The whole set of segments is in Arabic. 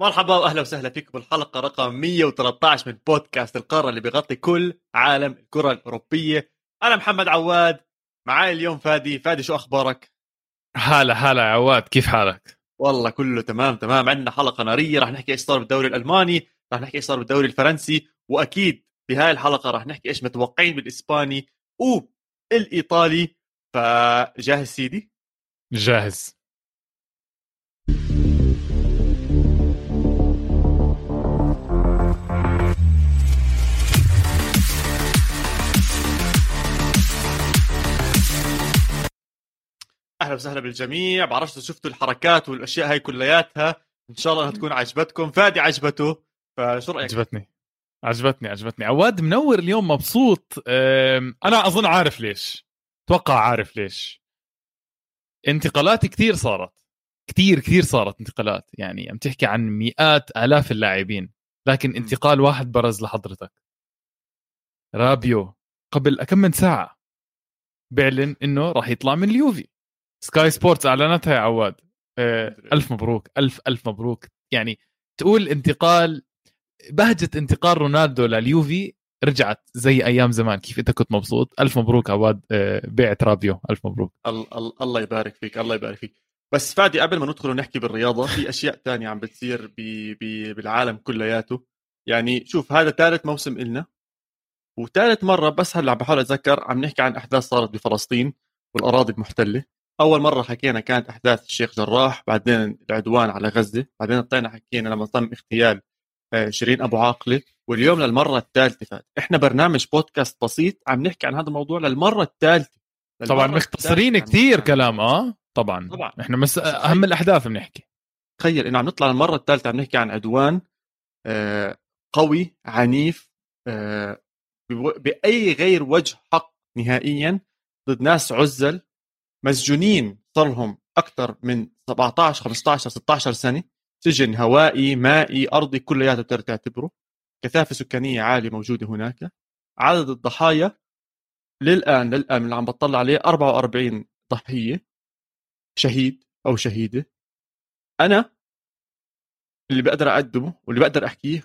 مرحبا واهلا وسهلا فيكم بالحلقة رقم 113 من بودكاست القارة اللي بيغطي كل عالم الكرة الأوروبية. أنا محمد عواد معاي اليوم فادي. فادي شو أخبارك؟ هلا هلا عواد. كيف حالك؟ والله كله تمام تمام. عندنا حلقة نارية رح نحكي إيش صار بالدوري الألماني رح نحكي إيش صار بالدوري الفرنسي وأكيد في هاي الحلقة رح نحكي إيش متوقعين بالإسباني والإيطالي. فجاهز سيدي؟ جاهز. أهلا وسهلا بالجميع. بعرفش إذا شفتوا الحركات والأشياء هاي كلياتها إن شاء الله إنها تكون عجبتكم. فادي عجبته. فشو رأيك؟ عجبتني. عجبتني عجبتني. عواد منور اليوم مبسوط. أنا أظن عارف ليش. أتوقع عارف ليش. انتقالات كثير صارت. كثير كثير صارت انتقالات. يعني عم تحكي عن مئات آلاف اللاعبين. لكن انتقال واحد برز لحضرتك. رابيو قبل كم من ساعة بيعلن إنه راح يطلع من اليوفي. سكاي سبورتس أعلنتها يا عواد. آه، ألف مبروك ألف ألف مبروك. يعني تقول انتقال بهجة انتقال رونالدو لليوفي رجعت زي أيام زمان. كيف أنت كنت مبسوط؟ ألف مبروك عواد. آه، بيعت رابيو ألف مبروك. الله يبارك فيك الله يبارك فيك. بس فادي قبل ما ندخل ونحكي بالرياضة في أشياء تانية عم بتصير بالـ بالـ بالعالم كلياته. يعني شوف هذا ثالث موسم إلنا. وثالث مرة بس هلأ عم بحاول أتذكر عم نحكي عن أحداث صارت بفلسطين والأراضي المحتله أول مرة حكينا كانت أحداث الشيخ جراح بعدين العدوان على غزة بعدين طلعنا حكينا لما تم اغتيال آه، شيرين أبو عاقلة واليوم للمرة الثالثة فات. إحنا برنامج بودكاست بسيط عم نحكي عن هذا الموضوع للمرة الثالثة. طبعا مختصرين كثير كلام آه طبعا. طبعا. إحنا مس... أهم الأحداث بنحكي تخيل إنه عم نطلع المره الثالثة عم نحكي عن عدوان آه، قوي عنيف آه، بأي غير وجه حق نهائيا ضد ناس عزل مسجونين صار لهم أكثر من 17 15 16 سنة سجن هوائي مائي أرضي كلياته بتقدر تعتبره. كثافة سكانية عالية موجودة هناك. عدد الضحايا للآن للآن اللي عم بطلع عليه 44 ضحية شهيد أو شهيدة. أنا اللي بقدر أقدمه واللي بقدر أحكيه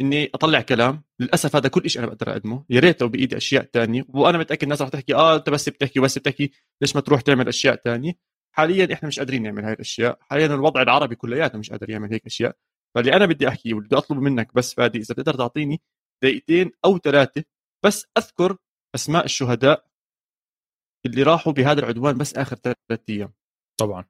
إني أطلع كلام. للأسف هذا كل شيء أنا بقدر أقدمه. يا ريت لو بايدي أشياء تانية. وأنا متأكد الناس رح تحكي آه أنت بس بتحكي بس بتحكي. ليش ما تروح تعمل أشياء تانية؟ حاليا إحنا مش قادرين نعمل هاي الأشياء. حاليا الوضع العربي كلياته مش قادر يعمل هيك أشياء. فاللي أنا بدي أحكيه واللي بدي اطلبه منك بس فادي إذا بتقدر تعطيني دقيقتين أو ثلاثة بس أذكر أسماء الشهداء اللي راحوا بهذا العدوان بس آخر ثلاث أيام. طبعا.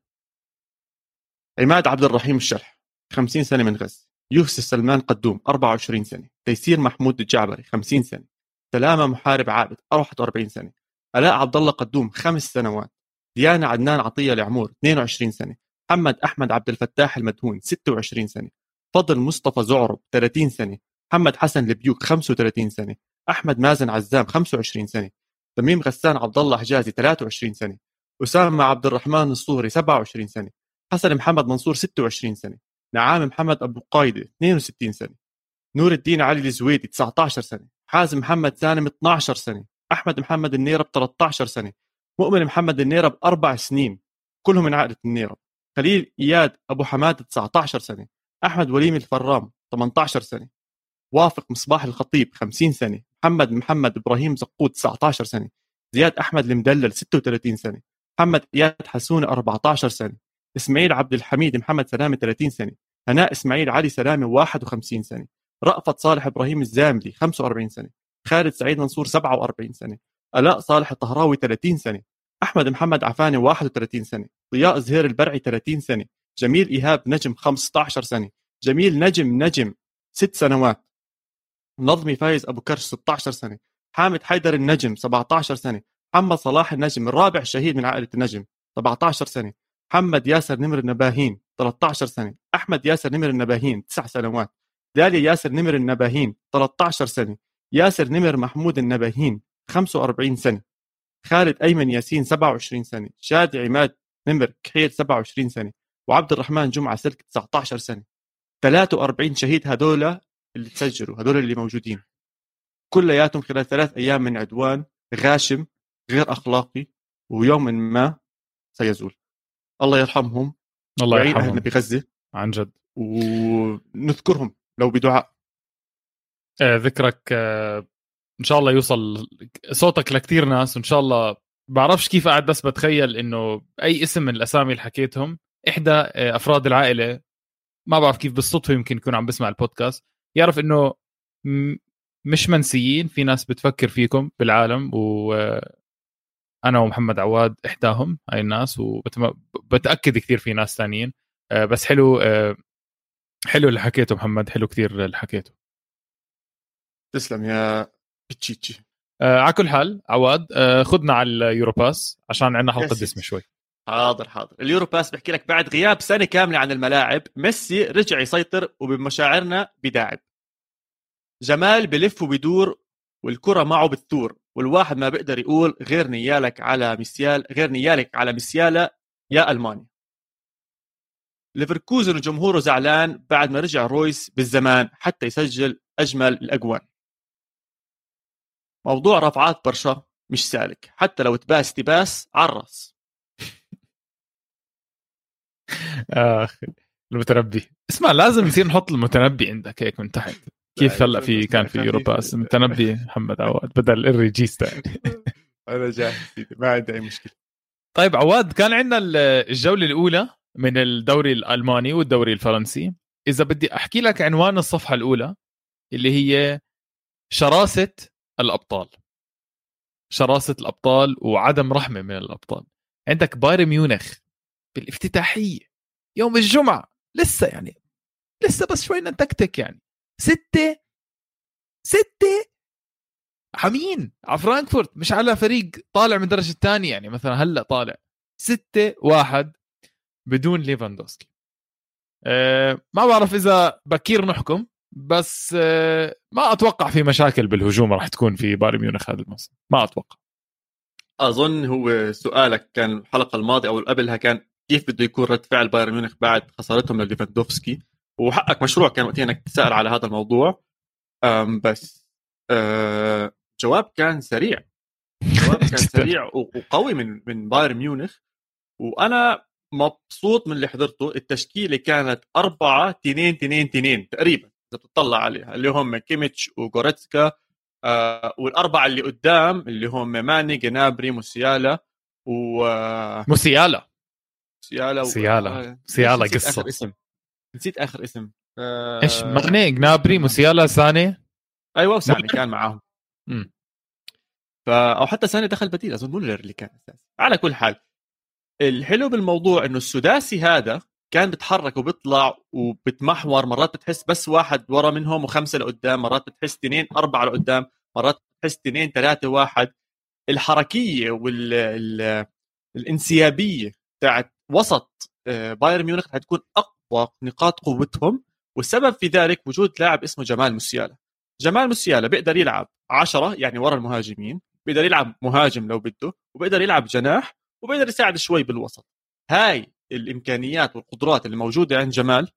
عماد عبد الرحيم الشرح 50 سنة من غزة. يوسف سلمان قدوم 24 سنة تيسير محمود الجعبري 50 سنة سلامة محارب عابد 41 سنة ألاء عبد الله قدوم خمس سنوات ديانا عدنان عطية العمور 22 سنة محمد أحمد عبد الفتاح المدهون 26 سنة فضل مصطفى زعرب 30 سنة محمد حسن البيوك 35 سنة أحمد مازن عزام 25 سنة تميم غسان عبد الله حجازي 23 سنة أسامة عبد الرحمن الصوري 27 سنة حسن محمد منصور 26 سنة. نعام محمد أبو قايدة 62 سنة. نور الدين علي الزويدي 19 سنة. حازم محمد سالم 12 سنة. أحمد محمد النيرب 13 سنة. مؤمن محمد النيرب أربع سنين. كلهم من عائلة النيرب. خليل إياد أبو حماد 19 سنة. أحمد وليم الفرام 18 سنة. وافق مصباح الخطيب 50 سنة. محمد محمد إبراهيم زقود 19 سنة. زياد أحمد المدلل 36 سنة. محمد إياد حسون 14 سنة. إسماعيل عبد الحميد محمد سلامة 30 سنة هناء إسماعيل علي سلامة 51 سنة رأفت صالح إبراهيم الزاملي 45 سنة خالد سعيد منصور 47 سنة ألاء صالح الطهراوي 30 سنة أحمد محمد عفاني 31 سنة ضياء زهير البرعي 30 سنة جميل إيهاب نجم 15 سنة جميل نجم نجم 6 سنوات نظمي فايز أبو كرش 16 سنة حامد حيدر النجم 17 سنة محمد صلاح النجم الرابع شهيد من عائلة النجم 17 سنة محمد ياسر نمر النباهين 13 سنة. أحمد ياسر نمر النباهين 9 سنوات. داليا ياسر نمر النباهين 13 سنة. ياسر نمر محمود النباهين 45 سنة. خالد أيمن ياسين 27 سنة. شادي عماد نمر كحيل 27 سنة. وعبد الرحمن جمعة سلك 19 سنة. 43 شهيد هذول اللي تسجلوا هذول اللي موجودين. كلياتهم خلال ثلاث أيام من عدوان غاشم غير أخلاقي ويوم ما سيزول. الله يرحمهم. الله يرحمهم. اهلنا بغزه عن جد. ونذكرهم لو بدعاء آه، ذكرك آه، إن شاء الله يوصل صوتك لكثير ناس وإن شاء الله بعرفش كيف قاعد بس بتخيل إنه أي اسم من الأسامي اللي حكيتهم إحدى آه، أفراد العائلة ما بعرف كيف بالصدفة يمكن يكون عم بسمع البودكاست يعرف إنه مش منسيين في ناس بتفكر فيكم بالعالم و أنا ومحمد عواد إحداهم هاي الناس وبتاكد كثير في ناس ثانيين. بس حلو حلو اللي حكيته محمد حلو كثير اللي حكيته. تسلم يا بتشيتشي. آه على كل حال عواد آه خدنا على اليورو باس عشان عندنا حلقة دسمه شوي. حاضر حاضر. اليورو باس بحكي لك بعد غياب سنة كاملة عن الملاعب. ميسي رجع يسيطر وبمشاعرنا بداعب. جمال بلف وبدور والكرة معه بتثور والواحد ما بيقدر يقول غير نيالك على مسيال غير نيالك على مسيالة يا ألمانيا. ليفركوزن وجمهوره زعلان بعد ما رجع رويس بالزمان حتى يسجل أجمل الأجوان. موضوع رفعات برشا مش سالك حتى لو تباس تباس عرس اخ المتنبي. اسمع لازم يصير نحط المتنبي عندك هيك من تحت. كيف هلأ في كان في يوروباس المتنبي محمد عواد بدل الريجيستا أنا جاهز ما عندي أي مشكلة. طيب عواد كان عندنا الجولة الأولى من الدوري الألماني والدوري الفرنسي. إذا بدي أحكي لك عنوان الصفحة الأولى اللي هي شراسة الأبطال. شراسة الأبطال وعدم رحمة من الأبطال. عندك بايرن ميونخ بالافتتاحية يوم الجمعة لسه يعني لسه بس شوي نتكتك يعني. ستة ستة. حمين على فرانكفورت مش على فريق طالع من الدرجة الثانية يعني مثلا هلأ طالع. ستة واحد بدون ليفاندوسكي. أه ما بعرف إذا بكير نحكم بس أه ما أتوقع في مشاكل بالهجوم راح تكون في بايرن ميونخ هذا الموسم. ما أتوقع. أظن هو سؤالك كان الحلقة الماضية أو قبلها كان كيف بده يكون رد فعل بايرن ميونخ بعد خسارتهم لليفاندوفسكي؟ وحقك مشروع كان وقتها إنك تسأل على هذا الموضوع. بس أه جواب كان سريع. جواب كان سريع وقوي من من بايرن ميونخ. وأنا مبسوط من اللي حضرته. التشكيلة كانت أربعة تنين تنين تنين تقريبا. إذا بتطلع عليها اللي هم كيميتش وغوريتسكا آه والأربعة اللي قدام اللي هم ماني جنابري موسيالا و موسيالا. سيالا. سيالا سيالا قصة. اسم. نسيت آخر اسم. آه... إيش مغني جنابري موسيالا ساني؟ أيوه وساني كان معاهم. امم ف أو حتى ساني دخل بديل أظن مولر اللي كان اساسي على كل حال الحلو بالموضوع إنه السداسي هذا كان بتحرك وبيطلع وبتمحور مرات بتحس بس واحد ورا منهم وخمسة لقدام مرات بتحس اثنين أربعة لقدام مرات بتحس اثنين ثلاثة واحد. الحركية والانسيابيه تاعت وسط آه، بايرن ميونخ حتكون اقوى نقاط قوتهم والسبب في ذلك وجود لاعب اسمه جمال موسيالا. جمال موسيالا بيقدر يلعب عشرة يعني ورا المهاجمين بيقدر يلعب مهاجم لو بده وبيقدر يلعب جناح وبيقدر يساعد شوي بالوسط. هاي الإمكانيات والقدرات اللي موجودة عند جمال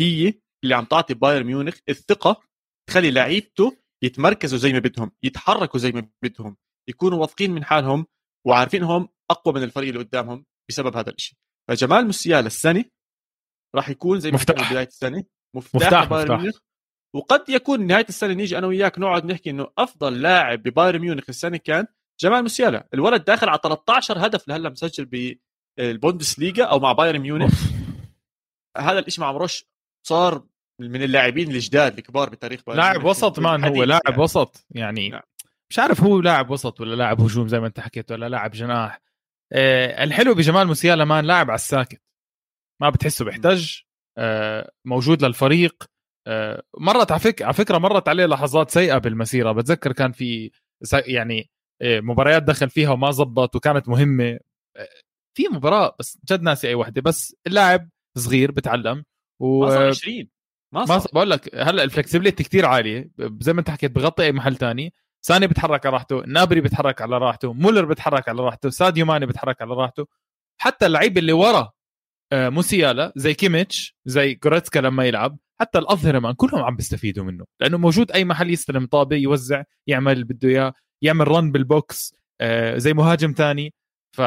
هي اللي عم تعطي بايرن ميونخ الثقة تخلي لعيبته يتمركزوا زي ما بدهم يتحركوا زي ما بدهم يكونوا واثقين من حالهم وعارفين هم أقوى من الفريق اللي قدامهم بسبب هذا الشيء فجمال موسيالا السنة راح يكون زي ما مفتاح. بداية السنة. مفتاح, مفتاح بايرن ميونخ. وقد يكون نهاية السنة نيجي أنا وياك نقعد نحكي إنه أفضل لاعب ببايرن ميونخ السنة كان جمال موسيالا. الولد داخل على 13 هدف لهلا مسجل بالبوندسليغا أو مع بايرن ميونخ. هذا الشيء مع مروش صار من اللاعبين الجداد الكبار بتاريخ بايرن لاعب وسط مان هو لاعب يعني. وسط. يعني نعم. مش عارف هو لاعب وسط ولا لاعب هجوم زي ما أنت حكيت ولا لاعب جناح. آه الحلو بجمال موسيالا مان لاعب على الساكت. ما بتحسه بيحتاج آه موجود للفريق. آه مرت على فكره على فكرة مرت عليه لحظات سيئة بالمسيرة. بتذكر كان في يعني آه مباريات دخل فيها وما زبط وكانت مهمة. في مباراة بس جد ناسي أي وحدة بس اللاعب صغير بتعلم و ما صار 20 ما صار. بقول لك هلأ ال flexibility كثير عالية. زي ما انت حكيت بغطي أي محل تاني. ساني بيتحرك على راحته نابري بيتحرك على راحته مولر بيتحرك على راحته ساديو ماني بيتحرك على راحته. حتى اللعيب اللي ورا موسيالا زي كيميتش زي جوريتسكا لما يلعب. حتى الأظهرة مان كلهم عم بيستفيدوا منه. لأنه موجود أي محل يستلم طابة يوزع يعمل اللي بده إياه يعمل run بال box آه، زي مهاجم ثاني ف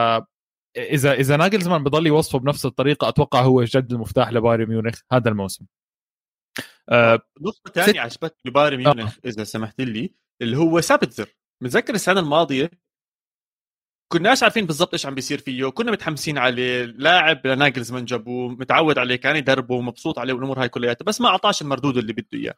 اذا إذا ناجلزمان بضل يوصفه بنفس الطريقة أتوقع هو جد المفتاح لبايرن ميونخ هذا الموسم. آه نقطة ثانية عجبتني بايرن ميونخ آه. إذا سمحت لي اللي هو سابتزر. متذكر السنة الماضية كناش عارفين بالضبط إيش عم بيصير فيه. كنا متحمسين عليه. لاعب لناجلزمان جابوه متعود عليه كان يدربه مبسوط عليه والأمور هاي كلياتها بس ما أعطاش المردود اللي بده إياه.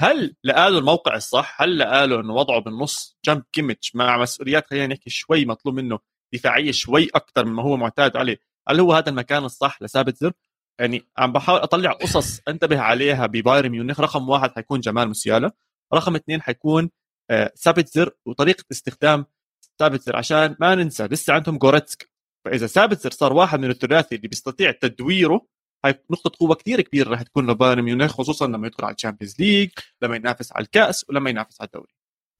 هل لقاله الموقع الصح؟ هل لقاله إنه وضعه بالنص جنب كيميتش مع مسؤوليات؟ خلينا نحكي شوي مطلوب منه دفاعية شوي أكثر مما هو معتاد عليه. هل هو هذا المكان الصح لسابتزر يعني عم بحاول أطلع قصص أنتبه عليها ببايرن ميونخ. رقم واحد حيكون جمال موسيالا. رقم اثنين حيكون آه، سابتزر وطريقة استخدام سابتزر عشان ما ننسى لسه عندهم جوريتسكا. فإذا سابتزر صار واحد من الثلاثي اللي بيستطيع تدويره هاي نقطة قوة كثير كبيرة رح تكون لبايرن ميونخ خصوصا لما يدخل على ال Champions League، لما ينافس على الكأس ولما ينافس على الدوري.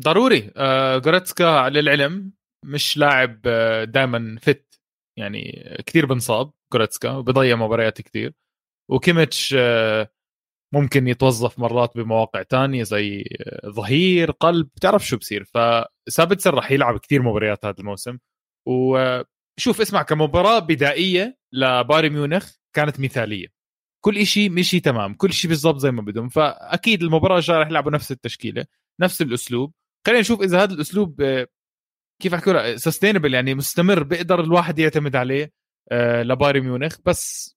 ضروري. آه جوريتسكا للعلم مش لاعب آه، دائما fit. يعني كثير بنصاب جوريتسكا وبضيع مباريات كثير وكيميتش آه ممكن يتوظف مرات بمواقع تانية زي آه، ظهير قلب بتعرف شو بصير. فسابتسر راح يلعب كثير مباريات هذا الموسم. وشوف اسمع كمباراة بدائية لبايرن ميونخ كانت مثالية. كل شيء مشي تمام كل شيء بالضبط زي ما بدهم. فأكيد المباراة الجاية رح يلعبوا نفس التشكيلة نفس الأسلوب. خلينا نشوف إذا هذا الأسلوب آه، كيف أحكي سستينبل يعني مستمر بيقدر الواحد يعتمد عليه آه، لبايرن ميونخ. بس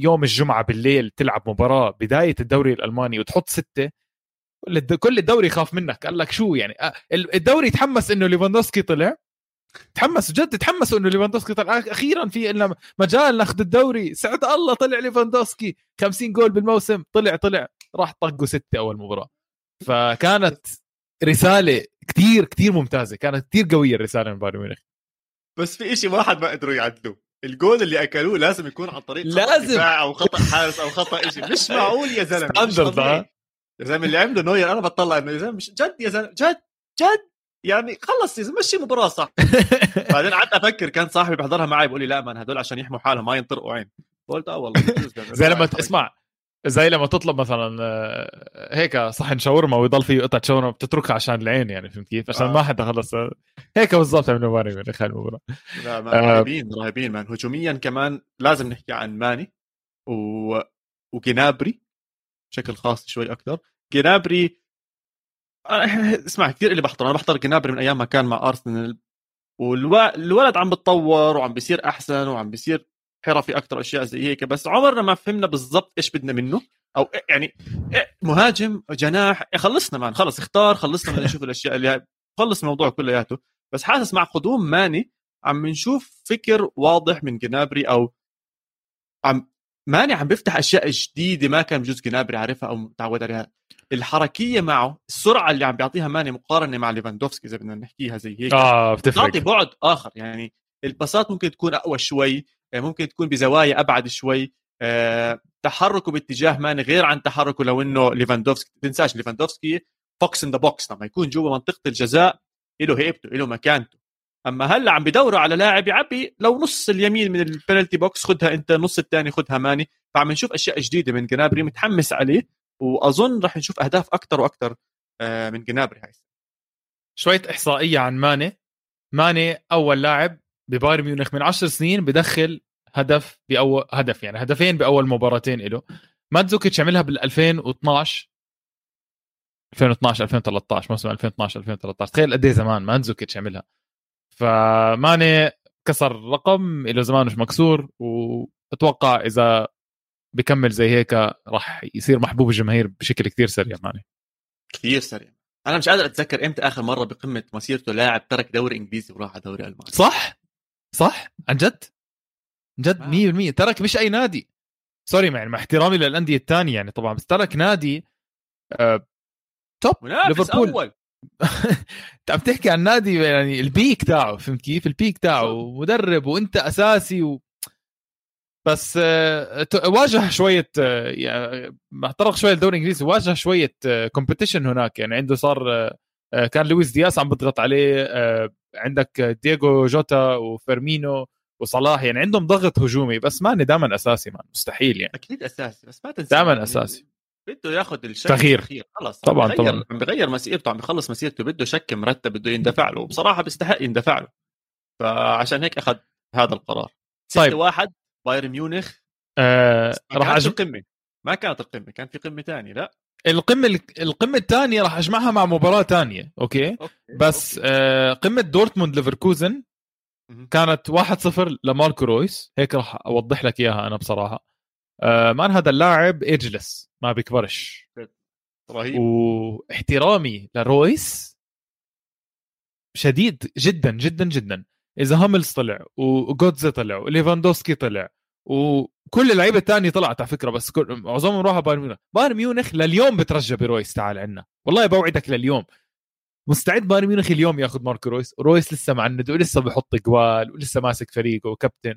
يوم الجمعة بالليل تلعب مباراة بداية الدوري الألماني وتحط ستة كل الدوري يخاف منك. قال لك شو يعني؟ الدوري تحمس إنه ليفاندوسكي طلع. تحمس جد تحمسوا إنه ليفاندوسكي طلع. أخيرا في لنا مجال ناخذ الدوري. سعد الله طلع ليفاندوسكي. 50 جول بالموسم. طلع طلع. راح طقوا ستة أول مباراة. فكانت رسالة كثير كثير ممتازة. كانت كثير قوية الرسالة من بايرن ميونخ. بس في شيء واحد ما قدروا يعدلوه. الجول اللي أكلوه لازم يكون عن طريق لازم. أو خطأ حارس أو خطأ شيء مش معقول يا زلمة يا زلمة اللي عمله نوير أنا بطلع إنه يا زلمة مش جد يا زلمة جد جد. يعني خلص يا مشي مباراة صح. بعدين قعدت أفكر كان صاحبي بيحضرها معي بيقول لي لا من هدول عشان يحموا حالهم ما ينطرقوا عين. قلت آه والله زي لما تسمع زي لما تطلب مثلا آه، هيك صحن شاورما ويضل فيه قطعة شاورما بتتركها عشان العين يعني فهمت كيف؟ عشان آه. ما حدا خلص هيك بالضبط عملوا ماني من خلال المباراه لا رهيبين آه. رهيبين مان هجوميا كمان لازم نحكي عن ماني و... وجنابري بشكل خاص شوي أكثر جنابري اسمع كثير اللي بحضر أنا بحضر جنابري من أيام ما كان مع أرسنال والولد عم بتطور وعم بيصير أحسن وعم بيصير حرفي أكثر أشياء زي هيك بس عمرنا ما فهمنا بالضبط إيش بدنا منه. أو يعني مهاجم جناح خلصنا مان خلص اختار خلصنا بدنا نشوف الأشياء اللي خلص الموضوع كلياته. بس حاسس مع قدوم ماني عم نشوف فكر واضح من جنابري أو عم ماني عم بيفتح أشياء جديدة ما كان بجوز جنابري عارفها أو متعود عليها. الحركية معه السرعة اللي عم بيعطيها ماني مقارنة مع ليفاندوفسكي إذا بدنا نحكيها زي هيك. آه بتفرق. تعطي بعد آخر يعني الباصات ممكن تكون أقوى شوي ممكن تكون بزوايا أبعد شوي. أه تحركه باتجاه ماني غير عن تحركه لو إنه ليفاندوفسكي تنساش ليفاندوفسكي fox in the box لما يكون جوا منطقة الجزاء له هيبته له مكانته. أما هلأ عم بدوروا على لاعب يعبي لو نص اليمين من ال penalty box خدها أنت نص الثاني خدها ماني. فعم نشوف أشياء جديدة من جنابري متحمس عليه وأظن راح نشوف أهداف أكثر وأكثر آه، من جنابري هاي شوية إحصائية عن ماني. ماني أول لاعب ببايرن ميونخ من 10 سنين بدخل هدف بأول هدف يعني هدفين بأول مباراتين له ماتزوكيتش عملها بال 2012 2012 2013 موسم 2012 2013 تخيل قد إيه زمان مانزوكيتش عملها. فماني كسر رقم له زمان مش مكسور وأتوقع إذا بكمل زي هيك راح يصير محبوب الجماهير بشكل كثير سريع ماني. كثير سريع. أنا مش قادر أتذكر إمتى آخر مرة بقمة مسيرته لاعب ترك دوري إنجليزي وراح على دوري ألماني. صح؟ صح؟ عن جد؟ جد 100% آه. ترك مش أي نادي. sorry مع, مع احترامي للأندية الثانية يعني طبعا بس ترك نادي آه top ليفربول أول. أنت عم تحكي عن نادي يعني ال peak تاعه فهمت كيف؟ ال peak تاعه مدرب وأنت أساسي و... بس آه واجه شوية آه يعني احترق شوية الدوري الإنجليزي واجه شوية competition آه، هناك. يعني عنده صار آه، آه، كان لويس دياس عم بضغط عليه عندك دييغو جوتا وفيرمينو وصلاح يعني عندهم ضغط هجومي بس ماني دائما أساسي مان مستحيل يعني. أكيد أساسي بس ما تنسى دائما أساسي. بده ياخذ الشك تغيير. خلص. طبعا عم طبعا. عم بغير مسيرته عم بخلص مسيرته بده شك مرتب بده يندفع له وبصراحة بيستحق يندفع له. فعشان هيك أخذ هذا القرار. طيب. 6 واحد بايرن ميونخ. آه راح أجم... القمة. ما كانت القمة كان في قمة ثانية لا. القمة القمة الثانية راح أجمعها مع مباراة ثانية okay؟ okay. بس okay. آه قمة دورتموند ليفركوزن. كانت 1-0 لماركو رويس. هيك راح أوضح لك إياها أنا بصراحة. آه man هذا اللاعب؟ ageless ما بيكبرش. رهيب. واحترامي لرويس شديد جدا جدا جدا. إذا هوملز طلع وجوتزه طلع وليفاندوسكي طلع وكل اللعيبة الثانية طلعت على فكرة بس كل- معظمهم راحوا بايرن ميونخ. بايرن ميونخ لليوم بترجى برويس تعال عنا. والله بوعدك لليوم. مستعد بايرن ميونخ اليوم ياخذ ماركو رويس؟ رويس لسه معند ولسه بحط جوال ولسه ماسك فريقه وكابتن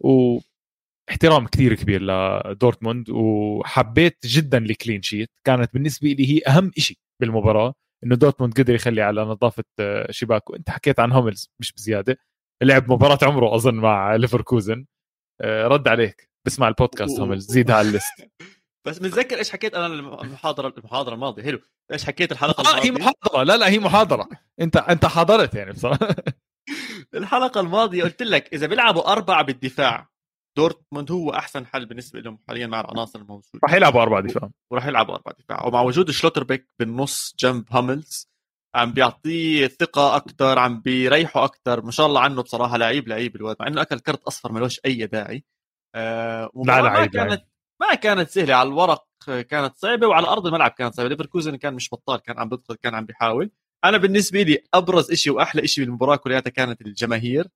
واحترام كثير كبير لدورتموند وحبيت جدا ال clean sheet كانت بالنسبة لي هي أهم شيء بالمباراة إنه دورتموند قدر يخلي على نظافة آه، شباكه. أنت حكيت عن هوملز مش بزيادة. لعب مباراة عمره أظن مع ليفركوزن. رد عليك. بسمع البودكاست هوملز زيدها على ال list. بس متذكر إيش حكيت أنا المحاضرة المحاضرة الماضية. حلو. إيش حكيت الحلقة آه هي الماضية؟ محاضرة. لا لا هي محاضرة. أنت أنت حضرت يعني بصراحة. الحلقة الماضية قلت لك إذا بيلعبوا أربعة بالدفاع دورتموند هو أحسن حل بالنسبة لهم حاليا مع العناصر الموجودة. راح يلعبوا أربع دفاع. وراح يلعبوا أربع دفاع. ومع وجود شلوتربيك بالنص جنب هاملز عم بيعطيه ثقة أكثر عم بيريحه أكثر ما شاء الله عنه بصراحة لعيب لعيب الواد. مع إنه أكل كرت أصفر ملوش أي داعي. آه لا، لعيب، كانت لعيب. ما كانت سهلة. على الورق كانت صعبة وعلى أرض الملعب كانت صعبة. ليفركوزن كان مش بطال كان عم بيدخل كان عم بيحاول. أنا بالنسبة لي أبرز شيء وأحلى شيء بالمباراة كلياتها كانت الجماهير.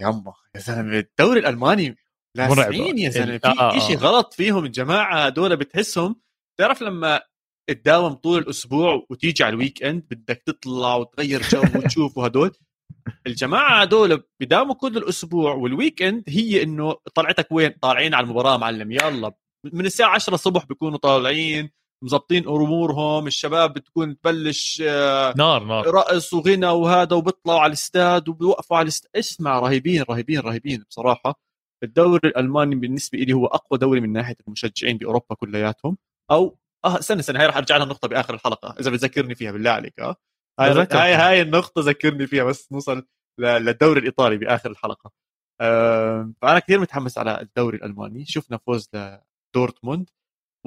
يما يا زلمة الدوري الألماني لاسعين يا زلمة. آه، آه، في شيء آه. غلط فيهم الجماعة هدول بتحسهم. تعرف لما تداوم طول الأسبوع وتيجي على ال weekend بدك تطلع وتغير جو وتشوف هدول الجماعة هدول بداوموا كل الأسبوع وال weekend هي إنه طلعتك وين؟ طالعين على المباراة معلم يلا. من الساعة 10 الصبح بيكونوا طالعين مزبطين أمورهم الشباب بتكون تبلش آه، نار نار. رقص وغنى وهذا وبيطلعوا على الاستاد وبيوقفوا على الاستاد اسمع رهيبين رهيبين رهيبين بصراحة. الدوري الألماني بالنسبة لي هو أقوى دوري من ناحية المشجعين بأوروبا كلياتهم أو آه استنى استنى هاي رح أرجع لها النقطة بآخر الحلقة إذا بتذكرني فيها بالله عليك آه. هاي. هاي, هاي النقطة ذكرني فيها بس نوصل للدوري الإيطالي بآخر الحلقة. آه فأنا كثير متحمس على الدوري الألماني. شفنا فوز لدورتموند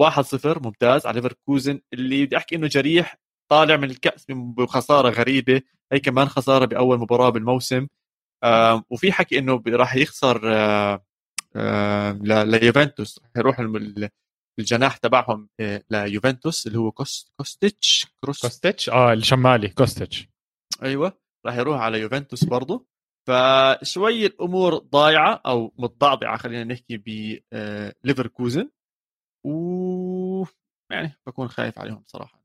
1-0 ممتاز على ليفركوزن اللي بدي أحكي إنه جريح طالع من الكأس بخسارة غريبة هي كمان خسارة بأول مباراة بالموسم. آم، وفي حكي إنه راح يخسر آه، آه، ليوفنتوس راح يروح الجناح تبعهم آه، ليوفنتوس اللي هو كوست كوستيتش كروس كوستيتش آه الشمالي كوستيتش. أيوه راح يروح على يوفنتوس برضه. فشوي الأمور ضايعة أو متضعضعة خلينا نحكي بليفركوزن و يعني بكون خايف عليهم صراحة.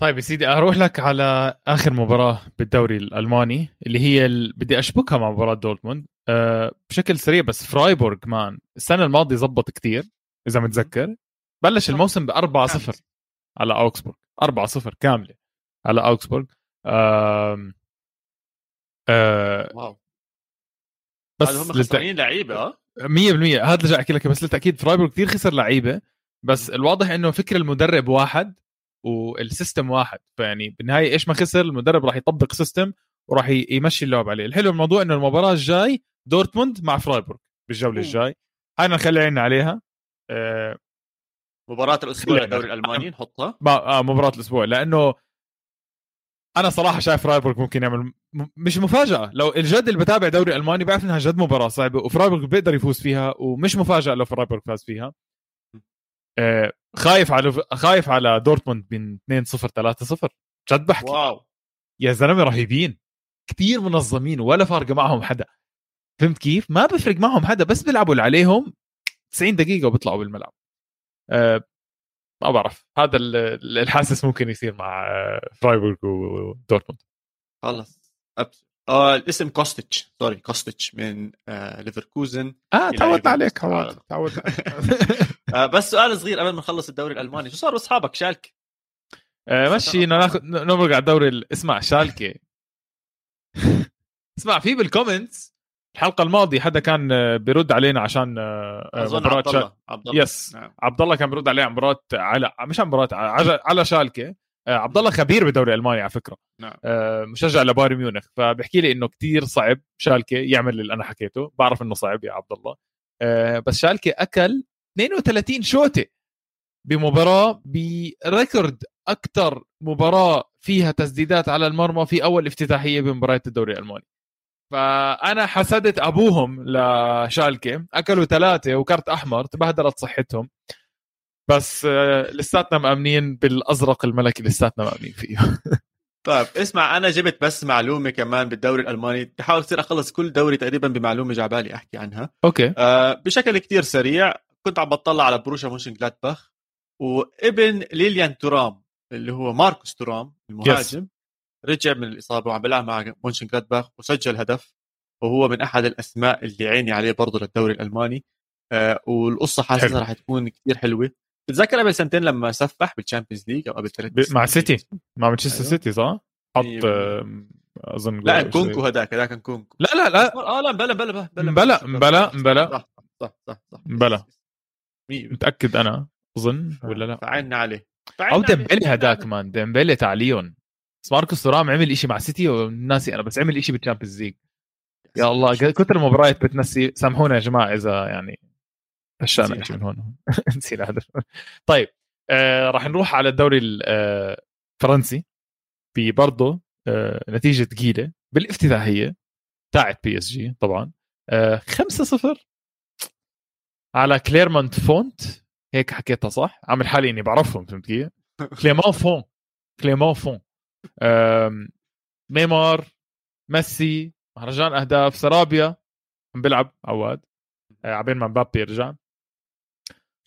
طيب يا سيدي أروح لك على آخر مباراة بالدوري الألماني اللي هي ال... بدي أشبكها مع مباراة دورتموند. أه بشكل سريع بس فرايبورغ man السنة الماضية زبط كتير إذا متذكر. بلش الموسم ب 4 0 على أوكسبورغ. 4 0 كاملة على أوكسبورغ. آم... آه... wow. بس هم. خسرانين لعيبة آه؟ 100% هذا اللي جاي أحكي لك بس للتأكيد فرايبورغ كثير خسر لعيبة بس الواضح إنه فكر المدرب واحد وال system واحد. فيعني بالنهاية إيش ما خسر المدرب راح يطبق system وراح يمشي اللعب عليه. الحلو بالموضوع إنه المباراة الجاي دورتموند مع فرايبورغ بالجولة أوه. الجاي. هاي نخلي عيننا عليها. آه مباراة الأسبوع للدوري الألماني نحطها. ما- آه مباراة الأسبوع لأنه أنا صراحة شايف فرايبورغ ممكن يعمل مش مفاجأة. لو الجد اللي بتابع دوري ألماني بعرف إنها جد مباراة صعبة وفرايبورغ بيقدر يفوز فيها ومش مفاجأة لو فرايبورغ فاز فيها. آه خايف على خايف على دورتموند من 2 0 3 0 جد بحكي. wow. يا زلمة رهيبين. كتير منظمين ولا فارقه معهم حدا. فهمت كيف؟ ما بفرق معهم حدا بس بيلعبوا اللي عليهم 90 دقيقة وبيطلعوا بالملعب. أه ما بعرف. هذا ال- ال- الحاسس ممكن يصير مع آه، فرايبورغ ودورتموند خلص oops. آه الاسم كوستيتش. sorry كوستيتش من آه ليفركوزن. آه إلى تعودنا عليك تعودنا آه بس سؤال صغير قبل ما نخلص الدوري الألماني. شو صاروا اصحابك شالك؟ آه، مشي إنه ناخذ نمرق على الدوري ال- اسمع شالكه اسمع في بال comments الحلقة الماضية حدا كان آه، بيرد علينا عشان آه، آه، مباراة عبد شال- الله عبد الله. yes. نعم. عبد الله كان بيرد عليه عن مباراة على مش عن مباراة على, على شالكة. عبد الله خبير بالدوري الالماني على فكرة. نعم. مشجع لبايرن ميونخ. فبحكي لي إنه كتير صعب شالكة يعمل اللي أنا حكيته. بعرف إنه صعب يا عبد الله بس شالكة أكل 32 شوطة بمباراة ب record أكثر مباراة فيها تسديدات على المرمى في أول افتتاحية بمباريات الدوري الألماني. فأنا حسدت أبوهم لشالكة أكلوا ثلاثة وكرت أحمر تبهدلت صحتهم. بس آه، لساتنا مأمنين بالأزرق الملكي لساتنا مأمنين فيه. طيب اسمع أنا جبت بس معلومة كمان بالدوري الألماني. بحاول كثير أخلص كل دوري تقريبا بمعلومة جعبالي أحكي عنها. okay. آه بشكل كتير سريع كنت عم بطلع على بروسيا مونشن جلادباخ وابن ليليان تورام اللي هو ماركوس تورام المهاجم رجع من الإصابة وعم بيلعب مع مونشن جلادباخ وسجل هدف وهو من أحد الأسماء اللي عيني عليه برضه للدوري الألماني. آه والقصة حاسسها رح تكون كثير حلوة. بتذكر قبل سنتين لما سفح بال Champions League أو قبل ثلاث مع سيتي. مع مانشستر أيوه. سيتي صح؟ حط. آه، أظن لا كونكو هذاك هذاك كان كونكو. لا لا لا. آه لا مبلا مبلا مبلا مبلا مبلا صح صح صح صح 100% متأكد أنا؟ أظن ولا لا؟ فعنا عليه. أو ديمبلي هداك man. ديمبلي تاع ليون بس ماركوس تورام عمل إشي مع سيتي وناسي أنا بس عمل إشي بال Champions League يا الله كثر المباريات بتنسي سامحونا يا جماعة إذا يعني هشانا شيء من هون. نسينا هذا طيب آه راح نروح على الدوري الفرنسي. في برضه آه نتيجة ثقيله بالافتتاحية تاعت PSG طبعا. آه 5-0 على كليرمونت فونت هيك حكيتها صح؟ عامل حالي إني بعرفهم فهمت كيف؟ كليمون فون كليمون فون نيمار ميسي مهرجان أهداف سرابيا عم بيلعب عواد. آه، عبين ما مبابي يرجع.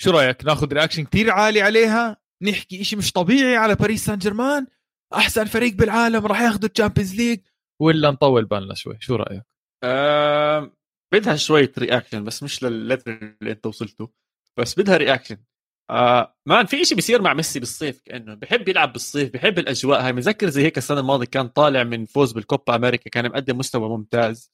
شو رأيك؟ ناخذ reaction كثير عالي عليها. نحكي إشي مش طبيعي على باريس سان جيرمان أحسن فريق بالعالم راح ياخذوا ال Champions League ولا نطول بالنا شوي. شو رأيك؟ آه بدها شوية reaction بس مش للل level اللي أنت وصلته. بس بدها reaction آه man في شيء بيصير مع ميسي بالصيف كأنه بحب يلعب بالصيف بحب الأجواء هاي. مذكر زي هيك السنة الماضية كان طالع من فوز بالكوبا أمريكا كان مقدم مستوى ممتاز.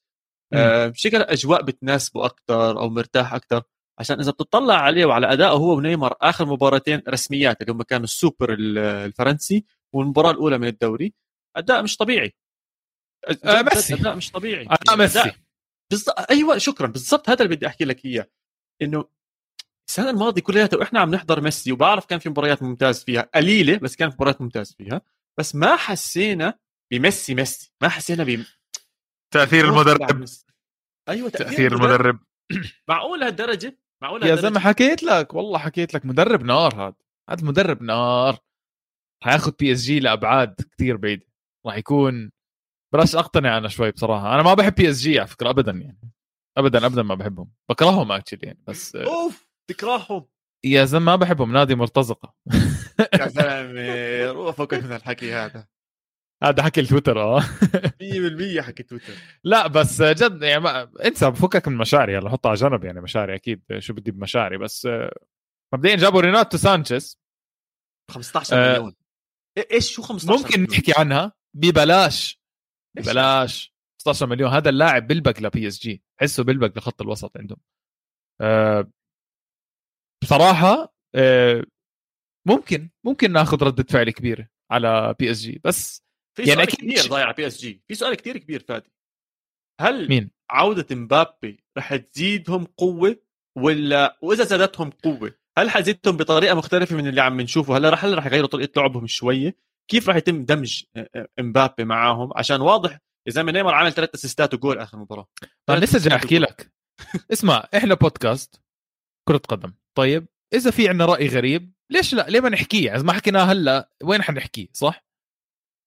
آه بشكل الأجواء بتناسبه أكثر أو مرتاح أكثر عشان إذا بتطلع عليه وعلى أدائه هو ونيمار آخر مباراتين رسميات اللي هم كانوا السوبر الفرنسي والمباراة الأولى من الدوري أداء مش طبيعي. آه ميسي. أداء مش طبيعي. اداء ميسي. بالضبط أيوه شكرا. بالضبط هذا اللي بدي أحكي لك إياه. إنه السنة الماضية كلياتها وإحنا عم نحضر ميسي وبعرف كان في مباريات ممتاز فيها قليلة بس كانت مباريات ممتاز فيها. بس ما حسينا بميسي ميسي ما حسينا ب تأثير المدرب. أيوه تأثير, تأثير المدرب. معقول هالدرجة؟ معقول يا زلمة حكيت لك والله حكيت لك مدرب نار هذا. هذا مدرب نار. حياخذ PSG لأبعاد كثير بعيدة. راح يكون بلاش أقتنع أنا شوي بصراحة. أنا ما بحب PSG على فكرة ابدا يعني. ابدا ابدا ما بحبهم. بكرههم actually يعني بس أوف! تكرههم. يا زلمة ما بحبهم نادي مرتزقة. يا زلمه روح فكك من الحكي هذا. هذا حكي التويتر آه. 100% حكي تويتر لا بس جد يعني ما... انسى بفكك من مشاعري هلا حطها على جنب يعني مشاعري أكيد شو بدي بمشاعري بس مبدئيا جابوا ريناتو سانشيز. 15 مليون. إيش شو 15 ممكن مليون؟ نحكي عنها؟ ببلاش ببلاش. 15 مليون هذا اللاعب بلبق ل PSG حسه بلبق لخط الوسط عندهم. أه بصراحة أه ممكن ممكن ناخذ ردة فعل كبيرة على PSG بس في يعني سؤال كثير ضايع على PSG في سؤال كثير كبير فادي. هل مين؟ عودة مبابي رح تزيدهم قوة ولا وإذا زادتهم قوة هل حزيدتهم بطريقة مختلفة من اللي عم نشوفه؟ هلا رح هل رح يغيروا طريقة لعبهم شوية. كيف رح يتم دمج مبابي معاهم؟ عشان واضح يا زلمة نيمار عمل ثلاث أسيستات وجول آخر مباراة. أنا لسه جاي أحكي لك. اسمع إحنا بودكاست كرة قدم. طيب إذا في عندنا رأي غريب ليش لا؟ ليه ما نحكيه؟ يعني ما حكيناه هلأ وين حنحكيه صح؟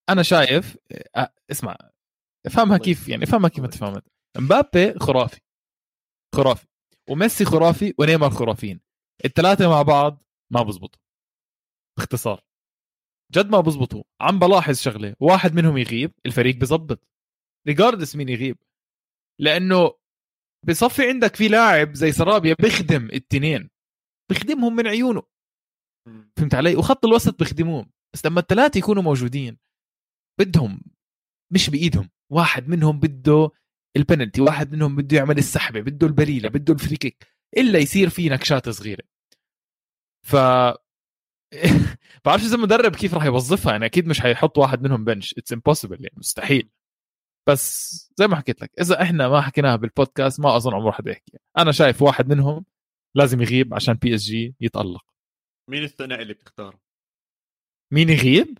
أنا شايف أه اسمع افهمها كيف يعني افهمها كيف ما تفهمت مبابي خرافي. خرافي. وميسي خرافي ونيمار خرافيين. الثلاثه مع بعض ما بزبطوا. باختصار. جد ما بزبطوا. عم بلاحظ شغلة واحد منهم يغيب الفريق بزبط. ريجاردس مين يغيب. لأنه بصفي عندك في لاعب زي سرابيا بيخدم التنين. بيخدمهم من عيونه. فهمت علي؟ وخط الوسط بيخدموهم. بس لما الثلاثة يكونوا موجودين بدهم مش بإيدهم. واحد منهم بده البنالتي واحد منهم بده يعمل السحبة بده البليله بده ال free kick إلا يصير في نكشات صغيرة. ف بعرفش اذا المدرب كيف راح يوظفها؟ يعني أكيد مش حيحط واحد منهم bench. it's impossible يعني مستحيل. بس زي ما حكيت لك إذا إحنا ما حكيناها بالبودكاست ما أظن عمر حدا يحكي أنا شايف واحد منهم لازم يغيب عشان PSG يتألق مين الثنائي اللي بتختاره؟ مين يغيب؟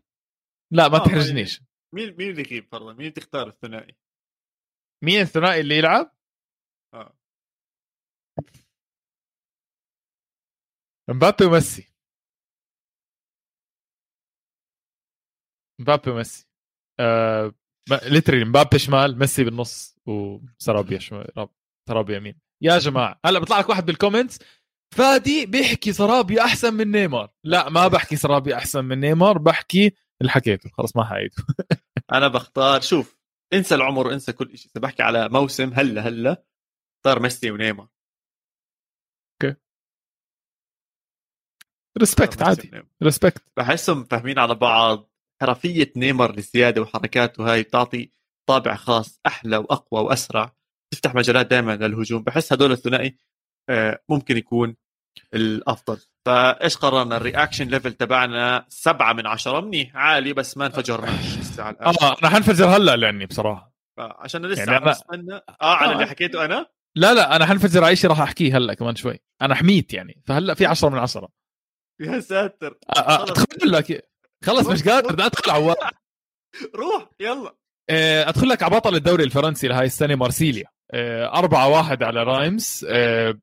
لا ما آه، تحرجنيش مين مين اللي يغيب فرضا؟ مين تختار الثنائي؟ مين الثنائي اللي يلعب؟ آه مبابي وميسي مبابي وميسي آه literally مبابي شمال ميسي بالنص وسرابيا شمال سرابيا يمين. يا جماعة هلا بيطلع لك واحد بال comments فادي بيحكي سرابيا أحسن من نيمار. لا ما بحكي سرابيا أحسن من نيمار بحكي اللي حكيته. خلص ما حعيده أنا بختار شوف انسى العمر وانسى كل شيء إذا بحكي على موسم هلا هلا اختار ميسي ونيمار. respect عادي. respect بحسهم فاهمين على بعض. حرفيه نيمار الزياده وحركاته هاي بتعطي طابع خاص أحلى وأقوى وأسرع. تفتح مجالات دائما للهجوم. بحس هدول الثنائي آه، ممكن يكون الأفضل. فإيش قررنا؟ ال reaction level تبعنا سبعة من عشرة. منيح عالي بس ما انفجرنا لسه على. آه أنا حنفجر هلأ لأني بصراحة. عشان لسه يعني أنا- أستنى. آه على آه. اللي حكيته أنا؟ لا لا أنا حنفجر على شيء راح أحكيه هلأ كمان شوي. أنا حميت يعني. فهلأ في 10 من 10 يا ساتر. آه، آه، ادخل لك خلص مش قادر بدي أدخل عواد روح يلا. آه، أدخل لك على بطل الدوري الفرنسي لهاي السنة مارسيليا. آه، أربعة واحد على رايمز. آه،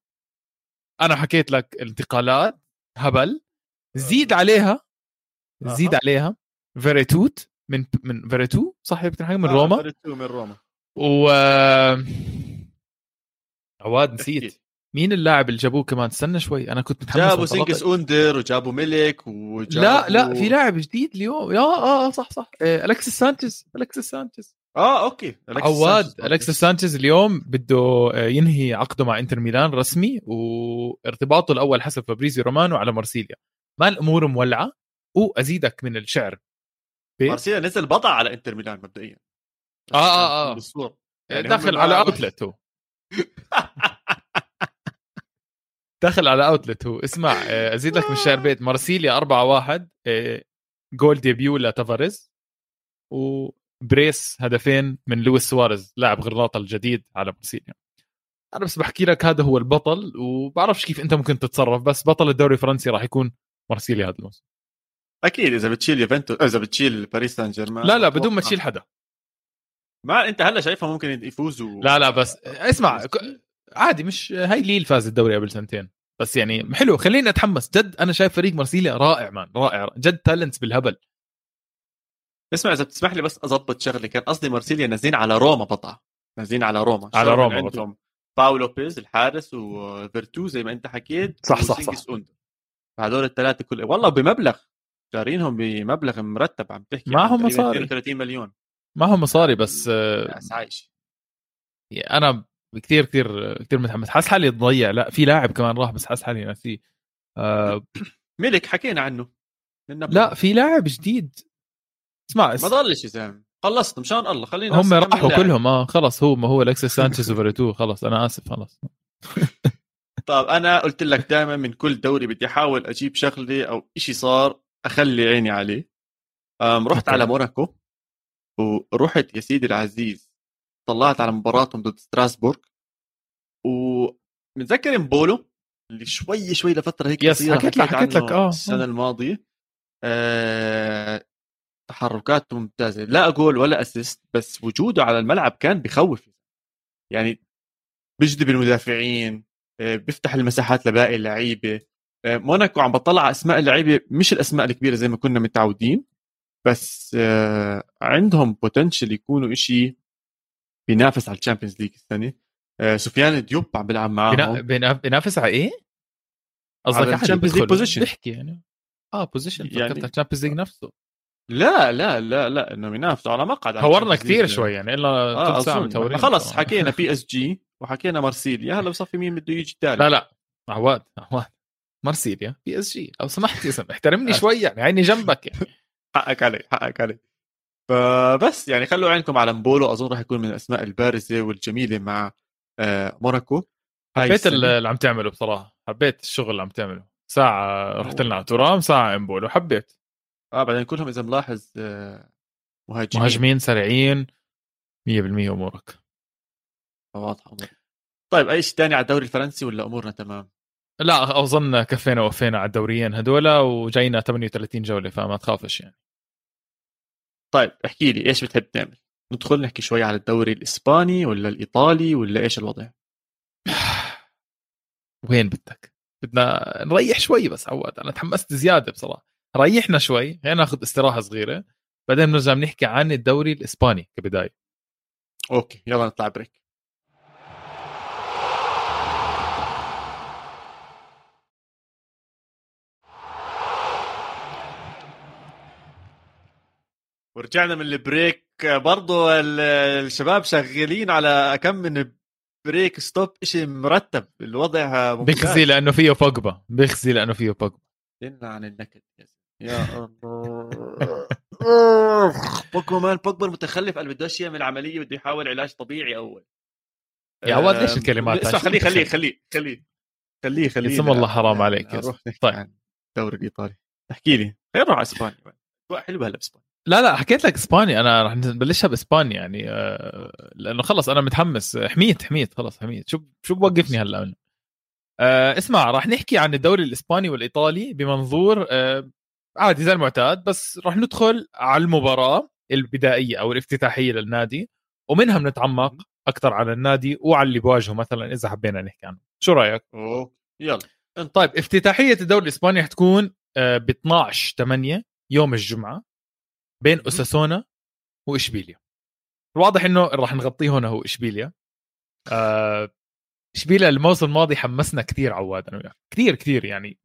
أنا حكيت لك انتقالات هبل. زيد عليها زيد. عليها. فيريتوت من من فيريتو صح؟ بتنحكي من روما. فيريتو من روما. و عواد نسيت. مين اللاعب اللي جابوه كمان استنى شوي أنا كنت متحمس جابوا. سينجيز أوندر وجابوا ميلك وجابوا لا لا في لاعب جديد اليوم آه آه صح صح آه، الكسيس سانشيز الكسيس سانشيز آه okay أليكسيس عواد سانشيز. الكسيس سانشيز اليوم بده آه، ينهي عقده مع إنتر ميلان رسمي وارتباطه الأول حسب فابريزيو رومانو على مارسيليا ما الأمور مولعة وأزيدك من الشعر. مارسيليا نزل بطع على إنتر ميلان مبدئيا آه، آه، آه. بالصورة. يعني داخل على outlet هو داخل على outlet هو. اسمع آه، أزيد لك من الشعر بيت. مارسيليا 4 1 goal debut لتافاريز و brace هدفين من لويس سواريز لاعب غرناطة الجديد على مارسيليا. أنا بس بحكي لك هذا هو البطل وبعرفش كيف أنت ممكن تتصرف بس بطل الدوري الفرنسي راح يكون مارسيليا هذا الموسم. أكيد إذا بتشيل يوفنتوس إذا بتشيل باريس سان جيرمان لا لا بدون ما. تشيل حدا. ما أنت هلأ شايفها ممكن يفوزوا. لا لا بس اسمع ك- عادي مش هاي ليل فاز الدوري قبل سنتين. بس يعني حلو خليني أتحمس. جد أنا شايف فريق مارسيليا رائع مان رائع. جد talents بالهبل. اسمع إذا بتسمح لي بس أضبط شغله كان قصدي مارسيليا نازلين على روما بطع نازلين على روما. على روما عندهم باو لوبيز الحارس وفيرتو زي ما أنت حكيت صح، صح، صح. هدول الثلاثه كل والله بمبلغ. شارينهم بمبلغ مرتب عم تحكي. معهم مصاري. 32 مليون. ما هو مصاري بس ناس عايش أنا كثير كثير كثير متحمس. حاسس حالي ضيع. لا في لاعب كمان راح بس حاسس حالي ناسيه. آه ملك حكينا عنه. لا في لاعب جديد. اسمع ما ضلش يا زلمة. خلصت مشان الله؟ خلينا هم راحوا. كلهم. آه خلص هو ما هو الكسيس سانشيز وفيرتو خلص أنا آسف خلص. طيب أنا قلت لك دائما من كل دوري بدي أحاول أجيب شغلة أو إشي صار أخلي عيني عليه. رحت. على موناكو ورحت يا سيدي العزيز. طلعت على مباراتهم ضد ستراسبورغ. ومتذكر مبولو اللي شوي شوي لفترة هيك yes، حكيت لك- حكيت لك، آه، السنة آه. الماضية. أه تحركاته ممتازة. لا جول ولا assist بس وجوده على الملعب كان بخوف يعني بيجذب المدافعين آه، بيفتح المساحات لباقي اللعيبة. آه، موناكو عم بطلع على أسماء اللعيبة مش الأسماء الكبيرة زي ما كنا متعودين بس آه، عندهم potential يكونوا إشي بينافس على ال Champions League السنة. آه، سفيان ديوب عم بيلعب معاهم. بينا- بينافس على إيه؟ قصدك على ال Champions League position. بيحكي يعني. آه position يعني- يعني ال Champions League نفسه. لا لا لا لا إنه بينافسوا على مقعد ال Champions كثير. شوي يعني إلا ثلث ساعة خلص حكينا PSG وحكينا مارسيليا. هلا بصفي مين بده يجي الثالث لا لا. عواد عواد. مارسيليا PSG لو سمحت يا احترمني آه. شوي يعني عيني جنبك يعني. حقك علي حقك علي. فبس يعني خلوا عينكم على مبولو. أظن راح يكون من الأسماء البارزة والجميلة مع آه، موناكو. حبيت. اللي عم تعمله بصراحة. حبيت الشغل اللي عم تعمله. ساعة رحت لنا على ترام ساعة امبولو حبيت. آه بعدين كلهم إذا ملاحظ آه، مهاجمين. مهاجمين سريعين. 100% أمورك. واضحه طيب أي شيء ثاني على الدوري الفرنسي ولا أمورنا تمام؟ لا أظن كفينا ووفينا على الدوريين هذولا وجاينا 38 جولة فما تخافش يعني. طيب احكي لي إيش بتحب تعمل؟ ندخل نحكي شوي على الدوري الإسباني ولا الإيطالي ولا إيش الوضع؟ وين بدك؟ بدنا نريح شوي بس عواد أنا تحمست زيادة بصراحة ريحنا شوي خلينا ناخذ استراحة صغيرة بعدين بنرجع بنحكي عن الدوري الإسباني كبداية okay يلا نطلع break ورجعنا من ال break. برضو الشباب شغالين على كم من break stop شيء مرتب. الوضع ممتاز. بيخزي لأنه فيه بوجبا بيخزي لأنه فيه بوجبا دلنا عن النكد. يا الله. بوجبا مان بوجبا المتخلف اللي بدوش يعمل عمليه بده يحاول علاج طبيعي أول. يا عواد ليش الكلمات اسمع خليه خليه خليه خليه خليه خليه. اسم الله حرام عليك طيب. الدوري الإيطالي. احكي لي خلينا نروح على إسبانيا؟ حلوة هلا بإسبانيا. لا لا حكيت لك اسبانيا أنا رح نبلشها باسبانيا يعني آه، لأنه خلص أنا متحمس. حميت حميت خلص حميت. شو شو بوقفني هلا؟ آه اسمع راح نحكي عن الدوري الإسباني والإيطالي بمنظور آه عادي زي المعتاد بس راح ندخل على المباراة البدائية أو الافتتاحية للنادي ومنها بنتعمق أكثر على النادي وعلى اللي بواجهه مثلا إذا حبينا نحكي عنه. شو رأيك؟ اوه يلا. طيب افتتاحية الدوري الإسباني حتكون ب 12 8 يوم الجمعة. بين أوساسونا وإشبيليا. الواضح إنه راح نغطيه هنا هو إشبيليا. آه إشبيليا الموسم الماضي حمسنا كثير عواد أنا وياك كثير كثير يعني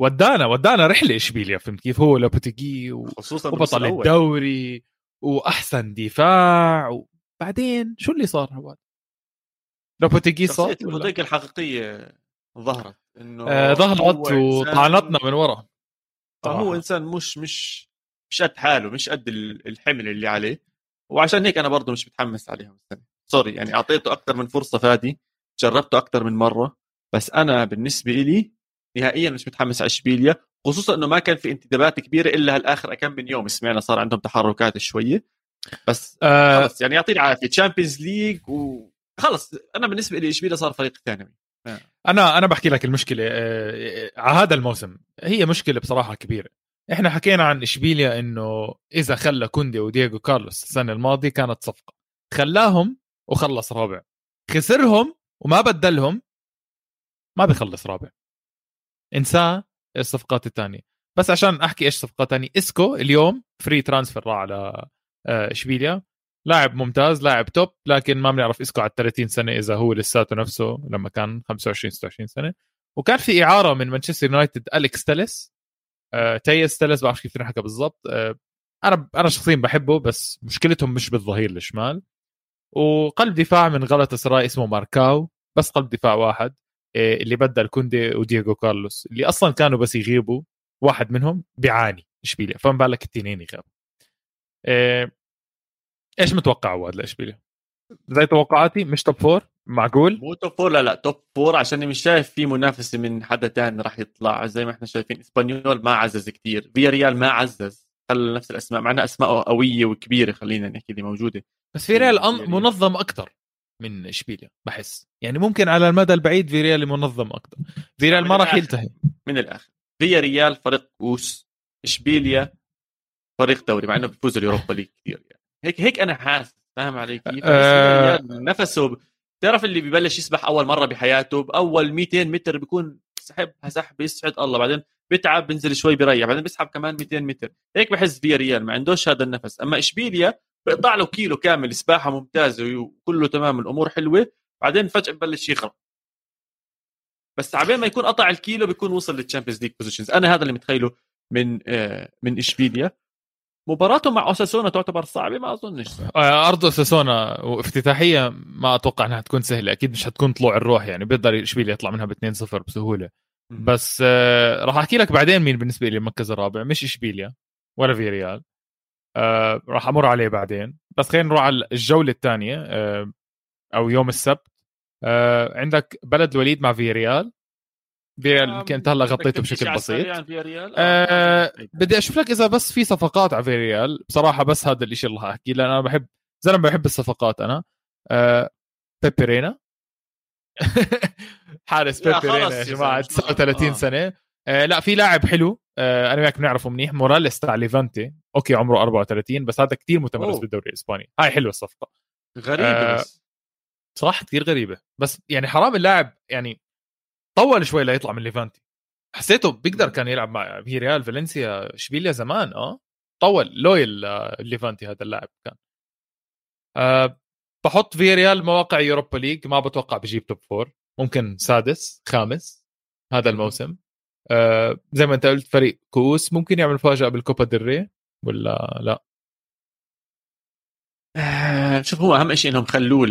ودانا ودانا رحلة إشبيليا فهمت كيف؟ هو لوبوتيجي خصوصا وبطل الدوري وأحسن دفاع وبعدين شو اللي صار عواد؟ لوبوتيجي صار لوبوتيجي الحقيقية ظهرت إنه آه ظهرت وطعنتنا من ورا. هو إنسان مش مش مش قد حاله مش قد الحمل اللي عليه. وعشان هيك أنا برضه مش متحمس عليهم السنة. sorry يعني أعطيته أكثر من فرصة فادي جربته أكثر من مرة. بس أنا بالنسبة لي نهائيا مش متحمس على اشبيليا خصوصا إنه ما كان في انتدابات كبيرة إلا هالآخر كم من يوم. سمعنا صار عندهم تحركات شوية. بس آه. خلص يعني يعطيه العافيه Champions League وخلص أنا بالنسبة لي اشبيليا صار فريق ثانوي. آه. أنا أنا بحكي لك المشكلة آه على هذا الموسم. هي مشكلة بصراحة كبيرة. إحنا حكينا عن إشبيليا إنه إذا خلى كوندي ودييغو كارلوس السنة الماضية كانت صفقة. خلاهم وخلص رابع. خسرهم وما بدلهم ما بيخلص رابع. انساه الصفقات الثانية. بس عشان أحكي إيش صفقات ثانية إسكو اليوم free transfer راح على آه، إشبيليا. لاعب ممتاز لاعب top لكن ما بنعرف إسكو على 30 سنة إذا هو لساته نفسه لما كان 25 26 سنة. وكان في إعارة من مانشستر يونايتد أليكس تيلس آه تيس تلس بعرف كيف تنحكى بالضبط. آه أنا أنا شخصيا بحبه بس مشكلتهم مش بالظهير الشمال. وقلب دفاع من غلطة سراي اسمه ماركاو بس قلب دفاع واحد آه اللي بدل كوندي ودييغو كارلوس اللي أصلا كانوا بس يغيبوا واحد منهم بيعاني إشبيليا. فما بالك التنين يغيبوا آه إيش متوقع عواد لاشبيليا؟ زي توقعاتي مش top four معقول؟ مو top four لا لا top four عشان مش شايف في منافسة من حدا تاني راح يطلع. زي ما إحنا شايفين إسبانيول ما عزز كثير فيا ريال ما عزز خلى نفس الأسماء معنا أسماء قوية وكبيرة خلينا نحكي اللي موجودة. بس في ريال منظم أكثر من إشبيليا بحس. يعني ممكن على المدى البعيد في ريال منظم أكثر في ريال ما راح يلتهي من الآخر. فيا ريال فريق كوس إشبيليا فريق دوري مع إنه بيفوز ال Europa League كثير يعني. هيك هيك أنا حاسس فاهم علي كيف؟ أه. نفسه تعرف اللي ببلش يسبح أول مرة بحياته بأول 200 متر بيكون سحب سحب يسعد الله. بعدين بيتعب بينزل شوي بيريح. بعدين بيسحب كمان 200 متر. هيك بحس فيا ريال ما عندوش هذا النفس. أما إشبيليا بيقطع له كيلو كامل سباحة ممتازة وكله تمام الأمور حلوة. بعدين فجأة ببلش يغرق بس عبين ما يكون قطع الكيلو بيكون وصل لل Champions League positions أنا هذا اللي متخيله من آه من إشبيليا. مباراته مع أوساسونا تعتبر صعبة؟ ما أظنش. آه، أرض أوساسونا وافتتاحيه ما أتوقع إنها تكون سهلة. أكيد مش حتكون طلوع الروح يعني. بيقدر إشبيليا يطلع منها ب 2-0 بسهولة. بس آه راح أحكي لك بعدين مين بالنسبة لي المركز الرابع. مش إشبيليا ولا في ريال. آه راح أمر عليه بعدين. بس خلينا نروح على الجولة الثانية آه أو يوم السبت. آه عندك بلد الوليد مع في ريال. فيريال يمكن انت هلا غطيته بشكل بسيط. فياريال؟ آه. بدي أشوف لك إذا بس في صفقات على فيريال. بصراحة بس هذا الشيء اللي أحكيه لأن أنا بحب زلمة بحب الصفقات أنا. آه بيبي رينا حارس خلص يا جماعة زلمة. 39 آه. سنة. آه لا في لاعب حلو. آه أنا وياك بنعرفه منيح. موراليس تاع ليفانتي. okay عمره 34 بس هذا كتير متمرس أوه. بالدوري الإسباني. هاي حلوة الصفقة. غريبة آه، بس. صح كثير غريبة. بس يعني حرام اللاعب يعني طول شوي ليطلع من ليفانتي. حسيته بيقدر كان يلعب مع في ريال فالنسيا إشبيليا زمان آه. طول لويل آه، ليفانتي هذا اللاعب كان. أه بحط في ريال مواقع يوروبا ليج ما بتوقع بجيب top four. ممكن سادس خامس هذا الموسم. أه زي ما أنت قلت فريق كؤوس ممكن يعمل مفاجأة بالكوبا ديل ري ولا لا؟ آه، شوف هو أهم شيء إنهم خلوه ل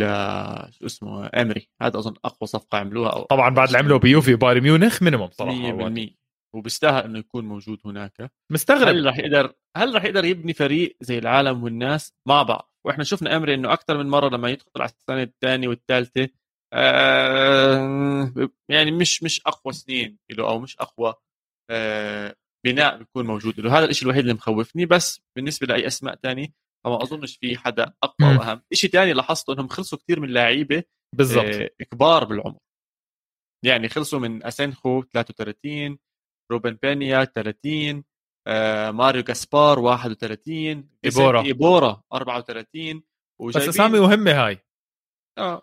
شو اسمه أمري. هذا أظن أقوى صفقة عملوها أو طبعا بعد اللي عمله بيوفي وبايرن ميونخ مينيموم صراحة 100% وبيستاهل إنه يكون موجود هناك. مستغرب. هل راح يقدر هل راح يقدر يبني فريق زي العالم والناس؟ مع بعض وإحنا شفنا أمري إنه أكثر من مرة لما يدخل على السنة الثانية والثالثة آه يعني مش مش أقوى سنين له أو مش أقوى آه بناء بيكون موجود له. هذا الشيء الوحيد اللي مخوفني. بس بالنسبة لأي أسماء تانية فما أظنش في حدا أقوى. وأهم. شيء ثاني لاحظته إنهم خلصوا كثير من لعيبة بالضبط. آه كبار بالعمر. يعني خلصوا من أسينخو 33 روبن بينيا 30 آه ماريو جاسبار 31 إيبورا. إيبورا 34 بس وجايبين أسامي مهمة هاي. آه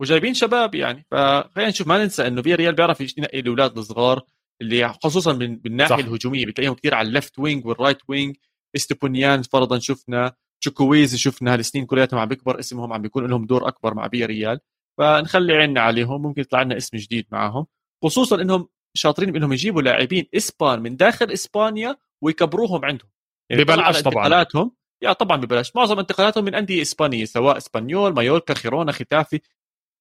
وجايبين شباب يعني. فخلينا نشوف ما ننسى إنه في ريال بيعرف ينقي الأولاد الصغار اللي خصوصا من بالناحيه صح. الهجومية. بتلاقيهم كثير على ال left wing وال right wing إستوبينيان فرضا شفنا. تشوكويزي شفنا هالسنين كلياتهم عم بيكبر اسمهم عم بيكون لهم دور أكبر مع في ريال. فنخلي عيننا عليهم ممكن يطلع لنا اسم جديد معاهم خصوصا إنهم شاطرين بإنهم يجيبوا لاعبين إسبان من داخل إسبانيا ويكبروهم عندهم. يعني ببلاش طبعاً. انتقالاتهم يا طبعا ببلاش. معظم انتقالاتهم من أندية إسبانية سواء إسبانيول مايوركا خيرونا ختافي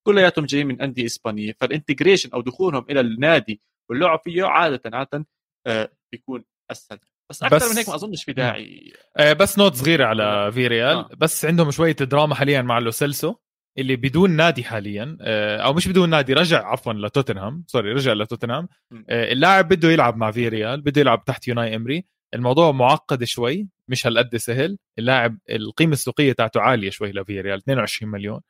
كلياتهم جايين من أندية إسبانية. فال integration أو دخولهم إلى النادي واللعب فيه عادة عادة آه، بيكون أسهل. بس أكثر بس- من هيك ما أظنش في داعي. آه، بس note صغيرة على في ريال آه. بس عندهم شوية دراما حاليا مع لو سيلسو اللي بدون نادي حاليا آه، أو مش بدون نادي رجع عفوا لتوتنهام sorry رجع لتوتنهام. آه، اللاعب بده يلعب مع في ريال بده يلعب تحت أوناي إمري. الموضوع معقد شوي مش هالقد سهل. اللاعب القيمة السوقية تاعته عالية شوي لفي ريال 22 مليون.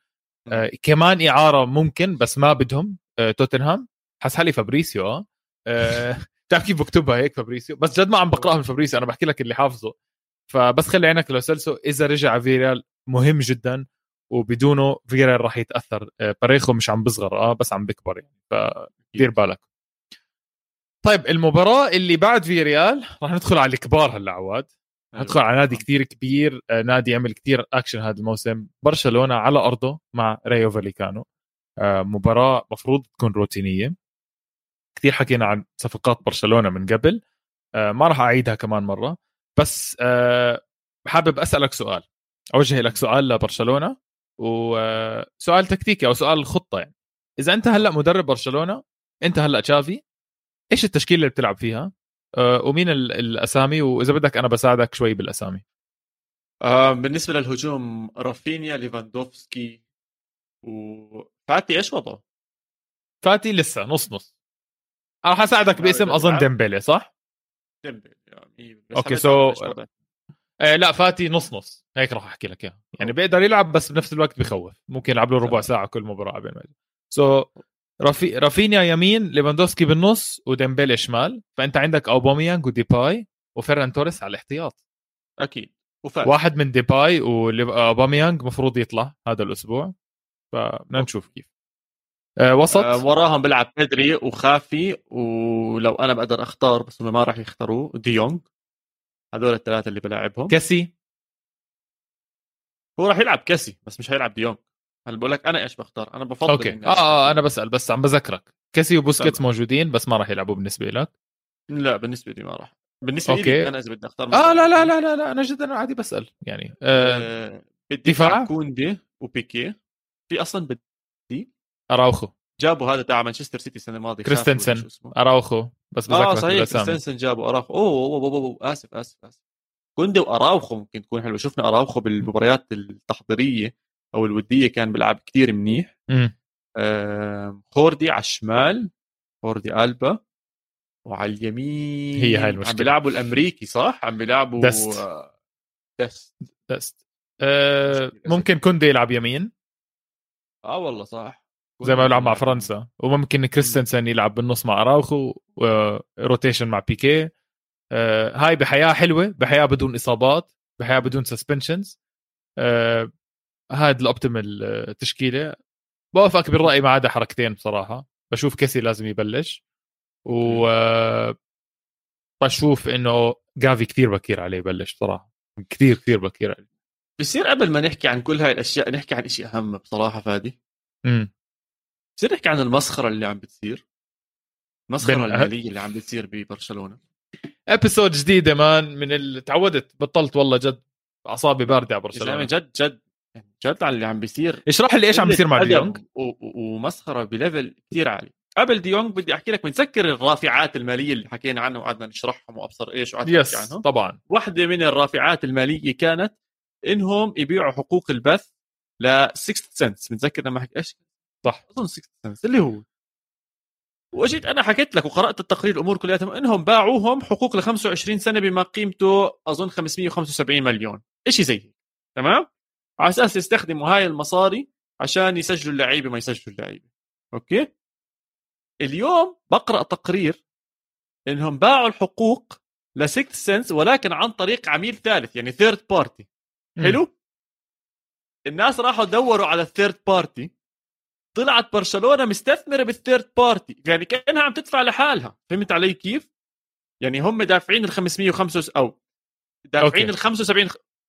آه كمان إعارة ممكن بس ما بدهم آه توتنهام. حس حالي فابريسيو آه. آه، بتعرف كيف بكتبها هيك فابريسيو؟ بس جد ما عم بقرأها من فابريسيو أنا بحكي لك اللي حافظه. فبس خلي عينك لو سلسو إذا رجع فيريال مهم جدا وبدونه فيريال راح يتأثر. آه، باريخو مش عم بصغر آه بس عم بكبر يعني فدير بالك. طيب المباراة اللي بعد فيريال راح ندخل على الكبار هلأ عواد. ندخل على نادي كتير كبير آه، نادي عمل كتير أكشن هذا الموسم. برشلونة على أرضه مع رايو فاليكانو. آه، مباراة مفروض تكون روتينية. كثير حكينا عن صفقات برشلونة من قبل. آه، ما راح أعيدها كمان مرة. بس آه، حابب أسألك سؤال. أوجه لك سؤال لبرشلونة وسؤال تكتيكي أو سؤال خطة يعني. إذا أنت هلأ مدرب برشلونة أنت هلأ تشافي إيش التشكيلة اللي بتلعب فيها؟ آه، ومين ال- الأسامي؟ وإذا بدك أنا بساعدك شوي بالأسامي. آه بالنسبة للهجوم رافينيا ليفاندوفسكي وفاتي إيش وضعه؟ فاتي لسه نص نص أنا راح أساعدك باسم أظن ديمبلي صح؟ ديمبلي يعني so- أعرف إيش وضعه. آه لا فاتي نص نص. هيك راح أحكي لك إياها. يعني بيقدر يلعب بس بنفس الوقت بخوف. ممكن يلعب له ربع. ساعة كل مباراة ما so رافي رافينيا يمين ليفاندوسكي بالنص وديمبلي شمال. فأنت عندك أوباميانج وديباي وفيران توريس على الاحتياط. أكيد. وفاتي واحد من ديباي واوباميانج مفروض يطلع هذا الأسبوع. فبدنا نشوف كيف. آه وسط. آه وراهم بيلعب بيدري وجافي ولو أنا بقدر أختار بس هم ما راح يختاروه. ديونج هذول الثلاثة اللي بلاعبهم. كيسي هو راح يلعب كيسي بس مش هيلعب ديونج هلا بقول لك أنا إيش بختار؟ أنا بفضل okay. إني آه آه أنا بسأل بس عم بذكرك. كيسي وبوسكيتس. موجودين بس ما راح يلعبوا بالنسبة لك. لا بالنسبة لي ما راح. بالنسبة okay. لي أنا إذا بدي أختار آه لا لا لا لا, لا أنا جدا عادي بسأل. يعني آه آه بالدفاع دفاع؟ كوندي وبيكي. في أصلا بدي أراوخو. جابوا هذا تاع مانشستر سيتي السنة الماضية كريستنسن. أراوخو بس آه بذكرك صحيح كريستنسن جابوا أراوخو. أوه, أوه, أوه, أوه آسف آسف آسف. كوندي وأراوخو ممكن تكون حلوة. شفنا أراوخو بالمباريات التحضيرية أو الودية كان بيلعب كتير منيح. آه خوردي على الشمال خوردي ألبا وعلى اليمين هي هاي المشكلة. عم بيلعبوا الأمريكي صح؟ عم بيلعبوا دست. آه، دست. بس أه. ممكن كوندي يلعب يمين؟ آه والله صح. زي ما بيلعب مع فرنسا. وممكن كريستنسن يلعب بالنص مع أراوخو rotation مع بيكي أه هاي بحياة حلوة بحياة بدون إصابات بحياة بدون suspensions هاد ال optimal آه، تشكيلة. بوافقك بالرأي ما عدا حركتين بصراحة. بشوف كيسي لازم يبلش. و آه، بشوف إنه جافي كثير بكير عليه يبلش بصراحة. كثير كثير بكير عليه. بصير قبل ما نحكي عن كل هاي الأشياء نحكي عن شيء أهم بصراحة فادي. امم بصير نحكي عن المسخرة اللي عم بتصير؟ المسخره الماليه اللي عم بتصير ببرشلونة. episode جديدة man من اللي تعودت بطلت والله جد. أعصابي باردة على برشلونة. جد جد جد على اللي عم بيصير. اشرح لي إيش عم بيصير مع ديونج ومسخرة ب level كثير عالي. قبل ديونج بدي أحكي لك بنتذكر الرافعات المالية اللي حكينا عنها وقعدنا نشرحهم وأبصر إيش وقعدنا نحكي yes عنهم. طبعا. واحدة من الرافعات المالية كانت إنهم يبيعوا حقوق البث ل 6 سنتس بنتذكر لما حكي إيش؟ صح. أظن 6 سنتس اللي هو. واجيت أنا حكيت لك وقرأت التقرير الأمور كلها إنهم باعوهم حقوق ل 25 سنة بما قيمته أظن 575 مليون. شيء زي هيك تمام؟ على أساس يستخدموا هاي المصاري عشان يسجلوا اللعيبة ما يسجلوا اللعيبة. okay؟ اليوم بقرأ تقرير إنهم باعوا الحقوق ل 6 سنتس ولكن عن طريق عميل ثالث يعني third party حلو؟ الناس راحوا دوروا على ال third party طلعت برشلونة مستثمرة بال third party يعني كأنها عم تدفع لحالها. فهمت علي كيف؟ يعني هم دافعين ال 505 أو دافعين. ال 75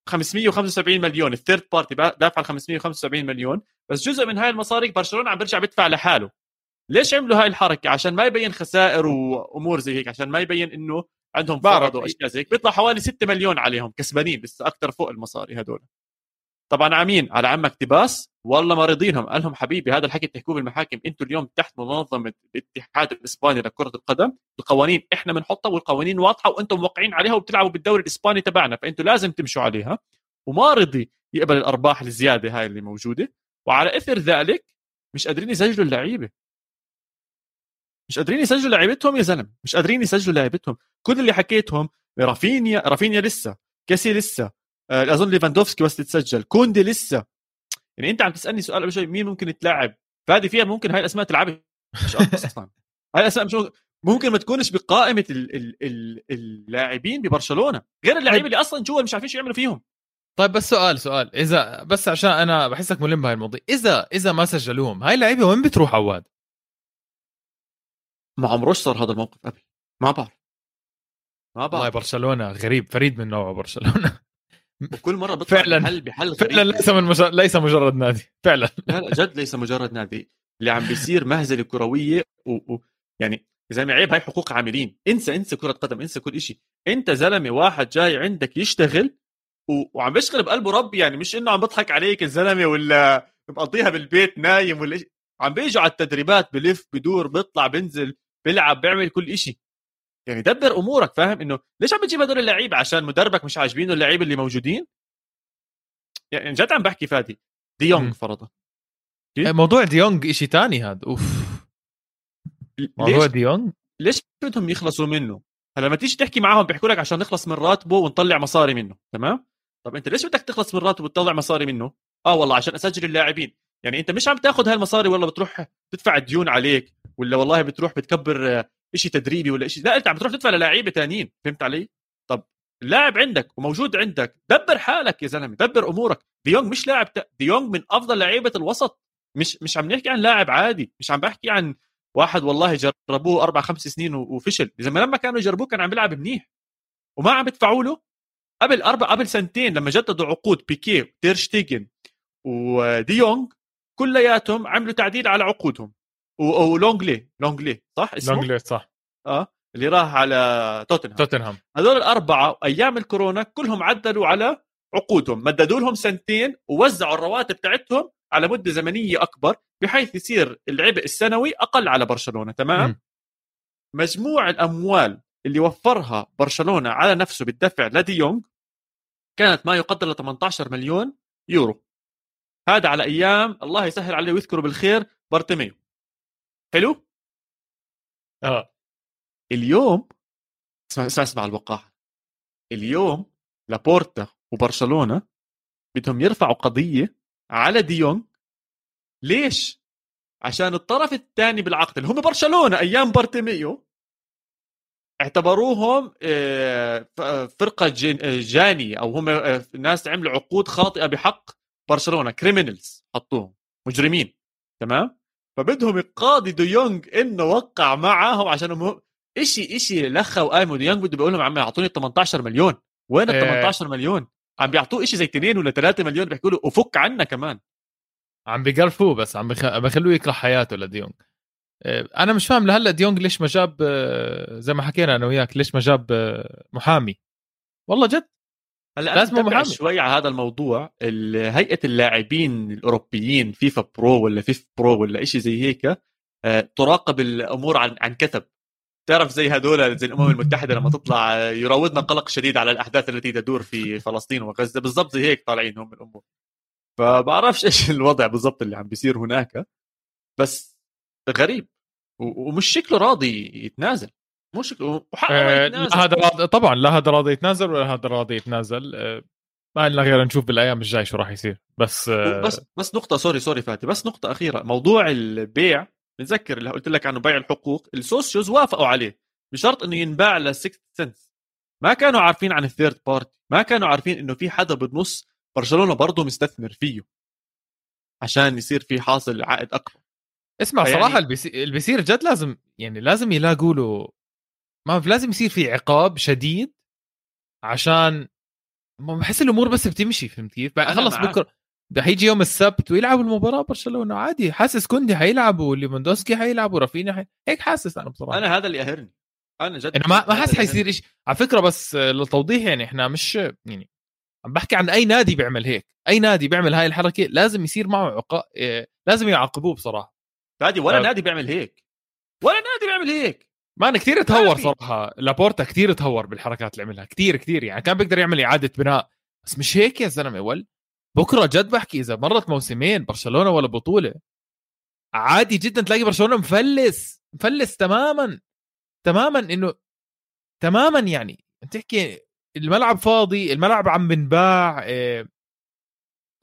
575 مليون. ال third party دافع ال 575 مليون. بس جزء من هاي المصاري برشلونة عم بيرجع بدفع لحاله. ليش عملوا هاي الحركة؟ عشان ما يبين خسائر وأمور زي هيك. عشان ما يبين إنه عندهم. قرض وأشياء زي هيك. بيطلع حوالي 6 مليون عليهم كسبانين لسه أكثر فوق المصاري هدول. طبعا على مين على عمك تيباس؟ والله ما رضي منهم قال لهم حبيبي هذا الحكي بتحكوه بالمحاكم. أنتم اليوم تحت منظمة الاتحاد الإسباني لكرة القدم. القوانين إحنا بنحطها والقوانين واضحة وأنتم موقعين عليها وبتلعبوا بالدوري الإسباني تبعنا. فانتم لازم تمشوا عليها. وما رضي يقبل الأرباح الزيادة هاي اللي موجودة. وعلى إثر ذلك مش قادرين يسجلوا اللعيبة. مش قادرين يسجلوا لعيبتهم يا زلمة. مش قادرين يسجلوا لعيبتهم. كل اللي حكيتهم رافينيا رافينيا لسه كاسي لسه أظن ليفاندوفسكي بس تتسجل. كوندي لسه. يعني أنت عم تسألني سؤال قبل شوي مين ممكن يتلاعب فادي فيها ممكن هاي الأسماء تلعب مش أصلا. هاي الأسماء مش ممكن ما تكونش بقائمة ال- ال- ال- اللاعبين ببرشلونة غير اللعيبه اللي أصلا جوا مش عارفين شو يعملوا فيهم. طيب بس سؤال سؤال. اذا بس عشان أنا بحسك ملم بهاي الموضوع اذا إذا ما سجلوهم هاي اللعيبة وين بتروح عواد؟ ما عمروش صار هذا الموقف قبل. ما بعرف. ما والله بعرف. برشلونة غريب فريد من نوعه برشلونة. وكل مرة بيطلع فعلاً. بحل بحل فعلا غريب. ليس من مجرد ليس مجرد نادي. فعلا. لا لا جد ليس مجرد نادي. اللي عم بيصير مهزلة كروية و... و... يعني زلمه عيب هاي حقوق عاملين. انسى انسى كرة قدم انسى كل شيء انت زلمة واحد جاي عندك يشتغل و... وعم بيشتغل بقلبه ربي. يعني مش إنه عم بضحك عليك الزلمة ولا مقضيها بالبيت نايم ولا عم بيجوا على التدريبات بلف بدور بيطلع بنزل بيلعب بيعمل كل شيء يعني دبر أمورك فاهم إنه ليش عم بتجيب هدول اللعيبة عشان مدربك مش عاجبينه اللعيبة اللي موجودين يعني جد عم بحكي فادي دي مم. يونغ فرضا إيه؟ موضوع ديونج شيء تاني هذا أوف موضوع ديونج ليش بدهم يخلصوا منه؟ هلا لما تيجي تحكي معاهم بيحكوا لك عشان نخلص من راتبه ونطلع مصاري منه، تمام؟ طب أنت ليش بدك تخلص من راتبه وتطلع مصاري منه؟ آه والله عشان أسجل اللاعبين، يعني أنت مش عم تاخذ هالمصاري والله بتروح تدفع ديون عليك ولا والله بتروح بتكبر آه، شيء تدريبي ولا شيء، لا أنت عم تروح تدفع للاعيبة ثانيين، فهمت علي؟ طب اللاعب عندك وموجود عندك، دبر حالك يا زلمة، دبر أمورك، ديونج مش لاعب. ديونج من أفضل لعيبة الوسط، مش مش عم نحكي عن لاعب عادي، مش عم بحكي عن واحد والله جربوه أربع خمس سنين وفشل. إذا ما لما كانوا يجربوه كان عم بيلعب منيح. وما عم يدفعوا له. قبل أربع قبل سنتين لما جددوا عقود بيكي تيرشتيجن وديونج كلياتهم عملوا تعديل على عقودهم. ولونجلي لونجلي صح اسمه؟ لونجلي صح. آه اللي راح على توتنهام. توتنهام. هذول الأربعة أيام الكورونا كلهم عدلوا على عقودهم مددوا لهم سنتين ووزعوا الرواتب تاعتهم على مدة زمنية أكبر بحيث يصير العبء السنوي أقل على برشلونة تمام؟ مم. مجموع الأموال اللي وفرها برشلونة على نفسه بالدفع لديونج كانت ما يقدر ل 18 مليون يورو. هذا على أيام الله يسهل عليه ويذكره بالخير بارتوميو. حلو؟ آه. اليوم اسمع اسمع اسمع الوقاحة. اليوم لابورتا وبرشلونة بدهم يرفعوا قضية على ديونج ليش؟ عشان الطرف الثاني بالعقد اللي هم برشلونة أيام بارتوميو اعتبروهم آه، فرقة آه، جانيه أو هم آه، ناس عملوا عقود خاطئة بحق برشلونة criminals حطوهم مجرمين تمام؟ فبدهم يقاضوا ديونج إنه وقع معهم عشان هم اشي إشي لخا وقام ديونج بده بيقول لهم عم يعطوني 18 مليون. وين ال 18 مليون؟ عم بيعطوه إشي زي 2 ولا 3 مليون بيحكوا له وفك عنا كمان. عم بيقرفوه بس عم بخلوه يكره حياته لديونج آه، أنا مش فاهم لهلا ديونج ليش ما جاب آه، زي ما حكينا أنا وياك ليش ما جاب آه، محامي؟ والله جد. هلا لازم محامي شوي على هذا الموضوع. هيئة اللاعبين الأوروبيين فيفا برو ولا فيف برو ولا شيء زي هيك تراقب الأمور عن عن كثب. تعرف زي هدول زي الأمم المتحدة لما تطلع يراودنا قلق شديد على الأحداث التي تدور في فلسطين وغزة. بالضبط زي هيك طالعين هم الأمور. فبعرفش إيش الوضع بالضبط اللي عم بيصير هناك بس غريب. ومش شكله راضي يتنازل. مو شكله آه هذا راضي طبعا لا هذا راضي يتنازل ولا هذا راضي يتنازل. آه ما لنا غير نشوف بالأيام الجاي شو راح يصير. بس آه بس بس نقطة sorry sorry فاتي بس نقطة أخيرة. موضوع البيع بتذكر اللي قلت لك عنه بيع الحقوق السوسيوز وافقوا عليه. بشرط إنه ينباع ل 6 سنتس ما كانوا عارفين عن ال third party ما كانوا عارفين إنه في حدا بالنص برشلونة برضه مستثمر فيه. عشان يصير في حاصل عائد أكبر. اسمع. صراحة اللي بيصير جد لازم يعني لازم يلاقوا له ما لازم يصير في عقاب شديد عشان بحس الأمور بس بتمشي فهمت كيف؟ خلص بكرة حيجي يوم السبت ويلعبوا المباراة برشلونة. عادي حاسس كوندي حيلعبوا وليفاندوسكي حيلعبوا رافينيا حي... هيك حاسس أنا بصراحة. أنا هذا اللي يقهرني. أنا جد أنا ما ما حاسس حيصير شيء على فكرة بس للتوضيح يعني إحنا مش يعني عم بحكي عن أي نادي بيعمل هيك. أي نادي بيعمل هاي الحركة لازم يصير معه عقاب إيه، لازم يعاقبوه بصراحة. نادي ولا أه. نادي بيعمل هيك. ولا نادي بيعمل هيك. ما أنا كثير تهور صراحة. لابورتا كثير تهور بالحركات اللي عملها كثير كثير يعني كان بيقدر يعمل إعادة بناء. بس مش هيك يا زلمة ول. بكرة جد بحكي إذا مرت موسمين برشلونة ولا بطولة عادي جدا تلاقي برشلونة مفلس مفلس تماما تماما إنه تماما يعني. تحكي الملعب فاضي الملعب عم بنباع إيه...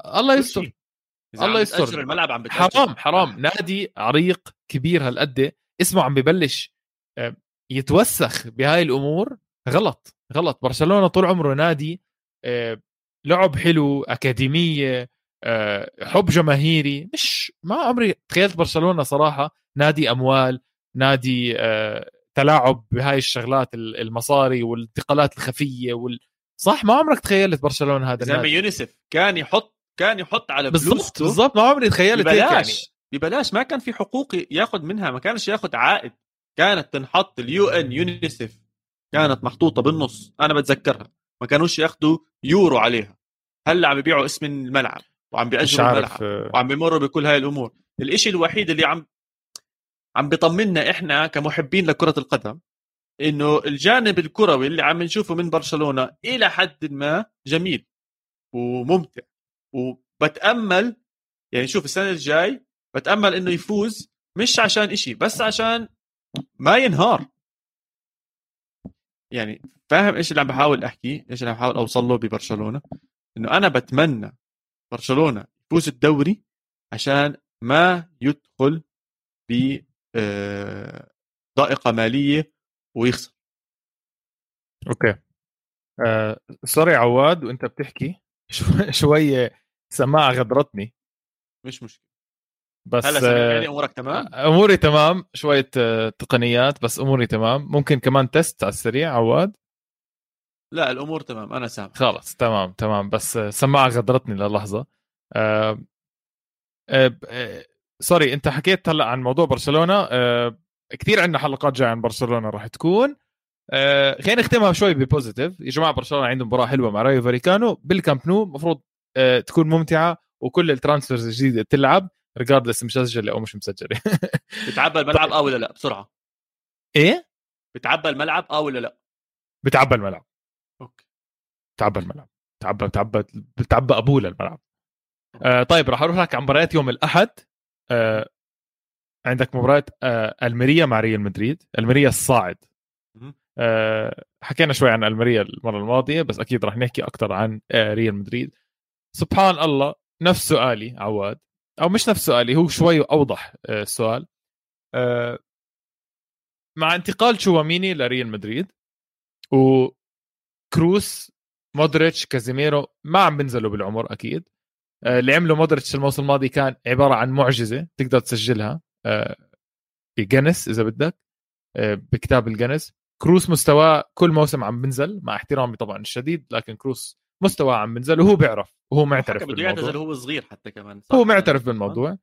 الله يستر. الله يستر. الملعب عم حرام حرام. نادي عريق كبير هالقد. اسمه عم ببلش آه، يتوسخ بهاي الأمور. غلط غلط. برشلونة طول عمره نادي آه، لعب حلو أكاديمية آه، حب جماهيري. مش ما عمري تخيلت برشلونة صراحة نادي أموال نادي تلاعب بهاي الشغلات المصاري والانتقالات الخفية وال... صح ما عمرك تخيلت برشلونة هذا ما يونيسف كان يحط كان يحط على بالضبط بالضبط. ما عمري تخيلت هيك يعني. ببلاش ما كان في حقوق ياخذ منها ما كانش ياخذ عائد. كانت تنحط اليو إن يونيسف كانت محطوطة بالنص. أنا بتذكرها. ما كانوش ياخذوا يورو عليها. هلأ عم يبيعوا اسم الملعب وعم بيأجروا الملعب آه. وعم بيمروا بكل هاي الأمور. الإشي الوحيد اللي عم عم بيطمنا إحنا كمحبين لكرة القدم إنه الجانب الكروي اللي عم نشوفه من برشلونة إلى حد ما جميل وممتع. وبتأمل يعني شوف السنة الجاي بتأمل إنه يفوز مش عشان إشي بس عشان ما ينهار. يعني فاهم إيش اللي عم بحاول أحكي؟ إيش اللي عم بحاول أوصل له ببرشلونة؟ إنه أنا بتمنى برشلونة يفوز الدوري عشان ما يدخل ب آه، ضائقة مالية ويخسر. okay. آه sorry عواد وأنت بتحكي. شوي سماعة غدرتني. مش مشكلة. بس هلا أمورك تمام؟ أموري تمام. شوية آه، تقنيات بس أموري تمام. ممكن كمان test على السريع عواد؟ لا الأمور تمام. أنا سامع خلص تمام تمام. بس سماعة غدرتني للحظة. أه أه أه sorry أنت حكيت هلا عن موضوع برشلونة. أه كثير عندنا حلقات جاية عن برشلونة راح تكون. أه خلينا نختمها شوي ب positive. يا جماعة برشلونة عندهم مباراة حلوة مع رايو فاريكانو بالكامب نو. المفروض أه تكون ممتعة وكل ال transfers الجديدة تلعب. regardless مسجلة أو مش مسجلة. بتعبى الملعب آه ولا لأ؟ بسرعة. إيه؟ بتعبى الملعب آه ولا لأ؟ بتعبى الملعب okay. بتعبى الملعب بتعبى بتعبى بتعبى ابوه للملعب آه طيب راح أروح لك على مباريات يوم الأحد. آه عندك مباراة آه ألميريا مع ريال مدريد. ألميريا الصاعد. آه حكينا شوي عن ألميريا المرة الماضية بس أكيد راح نحكي أكثر عن آه ريال مدريد. سبحان الله نفس سؤالي عواد. أو مش نفس سؤالي هو شوي أوضح آه السؤال آه مع انتقال تشواميني لريال مدريد وكروس مودريتش كازيميرو ما عم بنزلوا بالعمر أكيد. آه، اللي عمله مودريتش الموسم الماضي كان عبارة عن معجزة تقدر تسجلها آه، بجنس إذا بدك آه، بكتاب الجنس. كروس مستواه كل موسم عم بنزل مع احترامي طبعا الشديد لكن كروس مستواه عم بنزل وهو بيعرف وهو معترف بده يعتزل هو صغير حتى كمان هو معترف بالموضوع.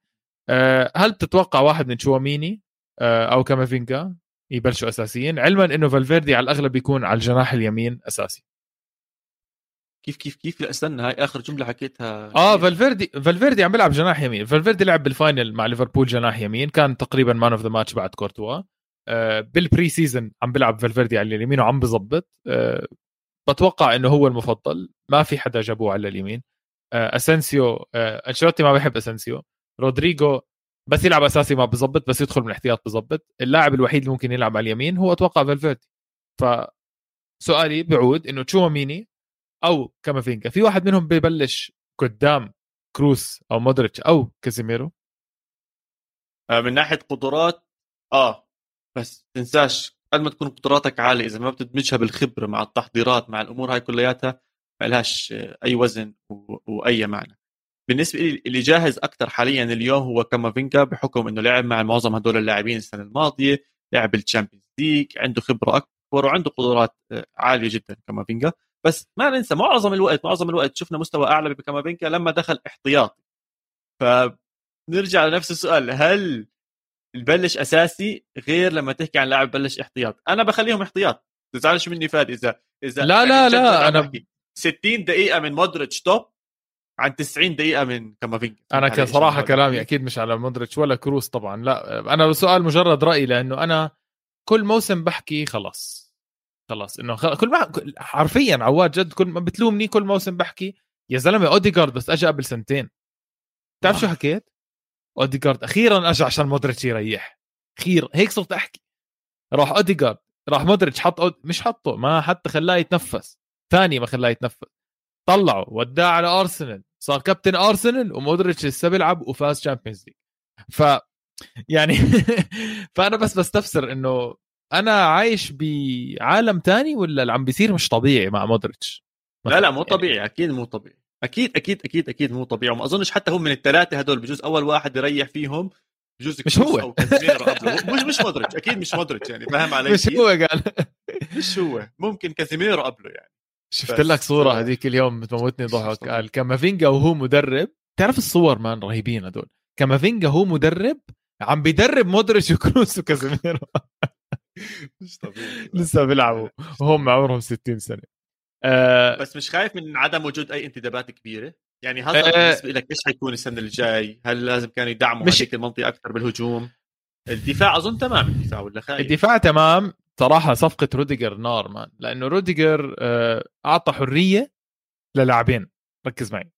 هل تتوقع واحد من تشواميني أو كامافينجا يبلشوا أساسيين؟ علما إنه فالفيردي على الأغلب يكون على الجناح اليمين أساسي. كيف كيف كيف؟ لا استنى هاي آخر جملة حكيتها آه فالفيردي فالفيردي عم بيلعب جناح يمين. فالفيردي لعب بال final مع ليفربول جناح يمين كان تقريبا man of the match بعد كورتوا. آه بال pre-season عم بيلعب فالفيردي على اليمين وعم بظبط آه بتوقع إنه هو المفضل. ما في حدا جابوه على اليمين. آه اسنسيو آه أنشيلوتي ما بيحب اسنسيو رودريجو بس يلعب أساسي ما بظبط بس يدخل من الاحتياط بظبط اللاعب الوحيد اللي ممكن يلعب على اليمين هو أتوقع فالفيردي. ف سؤالي بعود إنه تشواميني أو كامافينجا في واحد منهم ببلش قدام كروس أو مودريتش أو كازيميرو؟ آه، من ناحية قدرات آه بس تنساش قد ما تكون قدراتك عالية إذا ما بتدمجها بالخبرة مع التحضيرات مع الأمور هاي كلياتها ما لهاش أي وزن. وأي معنى بالنسبة لي اللي جاهز أكثر حاليا اليوم هو كامافينجا بحكم إنه لعب مع معظم هدول اللاعبين السنة الماضية لعب بال Champions League عنده خبرة أكبر وعنده قدرات آه، عالية جدا كامافينجا بس ما ننسى معظم الوقت معظم الوقت شفنا مستوى أعلى بكامافينكا لما دخل احتياطي فنرجع لنفس السؤال هل البلش أساسي غير لما تحكي عن لاعب بلش احتياط. أنا بخليهم احتياط. تزعلش مني فادي إذا إذا لا لا لا أنا 60 دقيقة من مودريتش top عن 90 دقيقة من كامافينكا أنا كصراحة كلامي أكيد مش على مودريتش ولا كروس طبعا. لا أنا سؤال مجرد رأي لأنه أنا كل موسم بحكي خلاص خلاص إنه خل... كل ما حرفيا عواد جد كل ما بتلومني كل موسم بحكي يا زلمة اوديجارد بس اجى قبل سنتين. بتعرف شو حكيت؟ اوديجارد أخيرا اجى عشان مودريتش يريح. أخيرا هيك صرت أحكي. راح اوديجارد راح مودريتش حط أود... مش حطه ما حتى خلاه يتنفس. ثاني ما خلاه يتنفس. طلعه وداه على أرسنال. صار كابتن أرسنال ومودريتش لسه بيلعب وفاز Champions League ف يعني فأنا بس بستفسر إنه أنا عايش بعالم تاني ولا اللي عم بيصير مش طبيعي مع مودريتش؟ لا لا مو طبيعي أكيد مو طبيعي. أكيد أكيد أكيد أكيد مو طبيعي. وما أظنش حتى هم من الثلاثه هدول بجوز أول واحد يريح فيهم بجوز مش هو. أو مش مش مودريتش. أكيد مش مودريتش يعني فاهم علي مش هو قال. مش هو. ممكن كازيميرو قبله يعني. شفت لك صورة هذيك اليوم بتموتني ضحك. قال كامافينجا وهو مدرب. تعرف الصور man رهيبين هدول كامافينجا هو مدرب عم بيدرب مودريتش وكروس وكازيميرو. مش طبيعي لسه بيلعبوا. وهم عمرهم 60 سنة. أه بس مش خايف من عدم وجود أي انتدابات كبيرة؟ يعني هذا أه بالنسبة لك إيش حيكون السنة الجاي؟ هل لازم كانوا يدعموا مش... هذيك المنطقة أكثر بالهجوم؟ الدفاع أظن تمام الدفاع ولا خايف؟ الدفاع تمام. صراحة صفقة روديجر نار man لأنه روديجر آه، أعطى حرية للاعبين. ركز معي.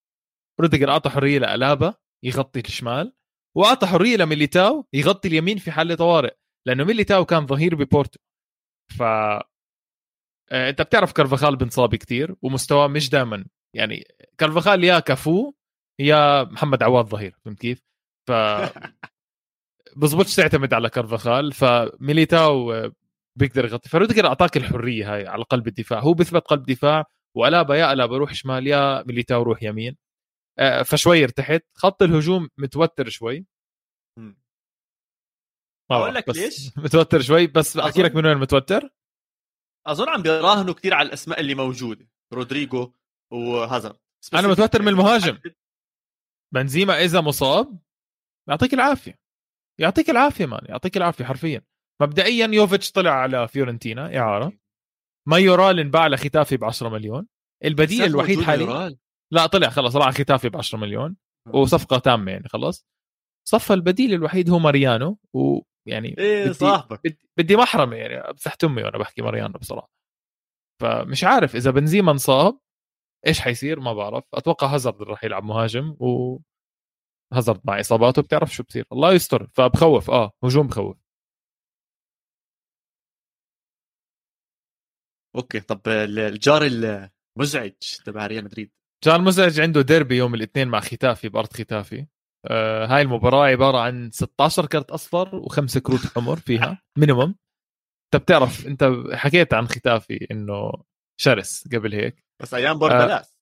روديجر أعطى حرية لألابا يغطي الشمال وأعطى حرية لميليتاو يغطي اليمين في حاله طوارئ لأنه ميليتاو كان ظهير ببورتو. ف آه، انت بتعرف كارفاخال بنصاب كثير ومستواه مش دائما يعني كارفاخال يا كفو يا محمد عواد ظهير فهمت كيف؟ ف بزبطش تعتمد على كارفاخال فميليتاو آه، بيقدر يغطي. فروديجر أعطاك الحرية هاي على قلب الدفاع. هو بيثبت قلب دفاع وألابا يا ألابا روح شمال يا ميليتاو روح يمين. آه، فشوي ارتحت. خط الهجوم متوتر شوي. أقول لك ليش؟ متوتر شوي بس أحكي لك. من وين متوتر. أظن عم بيراهنوا كثير على الأسماء اللي موجودة رودريجو وهازارد. أنا متوتر من المهاجم. بنزيما إذا مصاب يعطيك العافية. يعطيك العافية man يعطيك العافية حرفيا. مبدئيا يوفيتش طلع على فيورنتينا إعارة. مايورال انباع لختافي ب 10 مليون. البديل الوحيد حاليا لا طلع خلص راح ختافي ب 10 مليون وصفقة تامة يعني خلص صفى البديل الوحيد هو ماريانو ويعني إيه بدي صاحبك. بدي, بدي محرمه يعني بسحت أمي وأنا بحكي ماريانو بصراحة. فمش عارف إذا بنزيما انصاب إيش حيصير؟ ما بعرف. أتوقع هازارد راح يلعب مهاجم و هازارد مع إصاباته بتعرف شو بصير الله يستر. فبخوف آه هجوم بخوف. okay طب الجار المزعج تبع ريال مدريد. جار مزعج عنده ديربي يوم الاثنين مع ختافي بأرض ختافي. آه هاي المباراة عبارة عن 16 كرت أصفر وخمسة كروت حمر فيها. minimum انت بتعرف أنت حكيت عن ختافي إنه شرس قبل هيك. بس أيام بوردلاس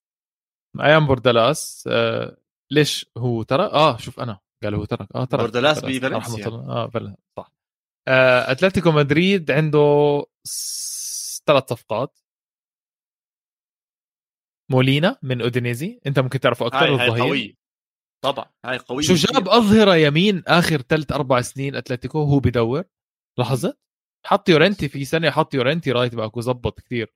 آه أيام بوردلاس آه ليش هو ترك؟ آه شوف أنا قال هو ترك. آه ترك. بوردلاس بفالنسيا. آه فل... صح. آه أتلتيكو مدريد عنده ثلاث صفقات. مولينا من أودينيزي. أنت ممكن تعرفه أكثر هاي, هاي قوي طبعا هاي قوي شو جاب أظهرة يمين آخر ثلاث أربع سنين أتلتيكو هو بدور؟ لاحظت؟ حط يورنتي في سنه حط يورنتي right back وزبط كثير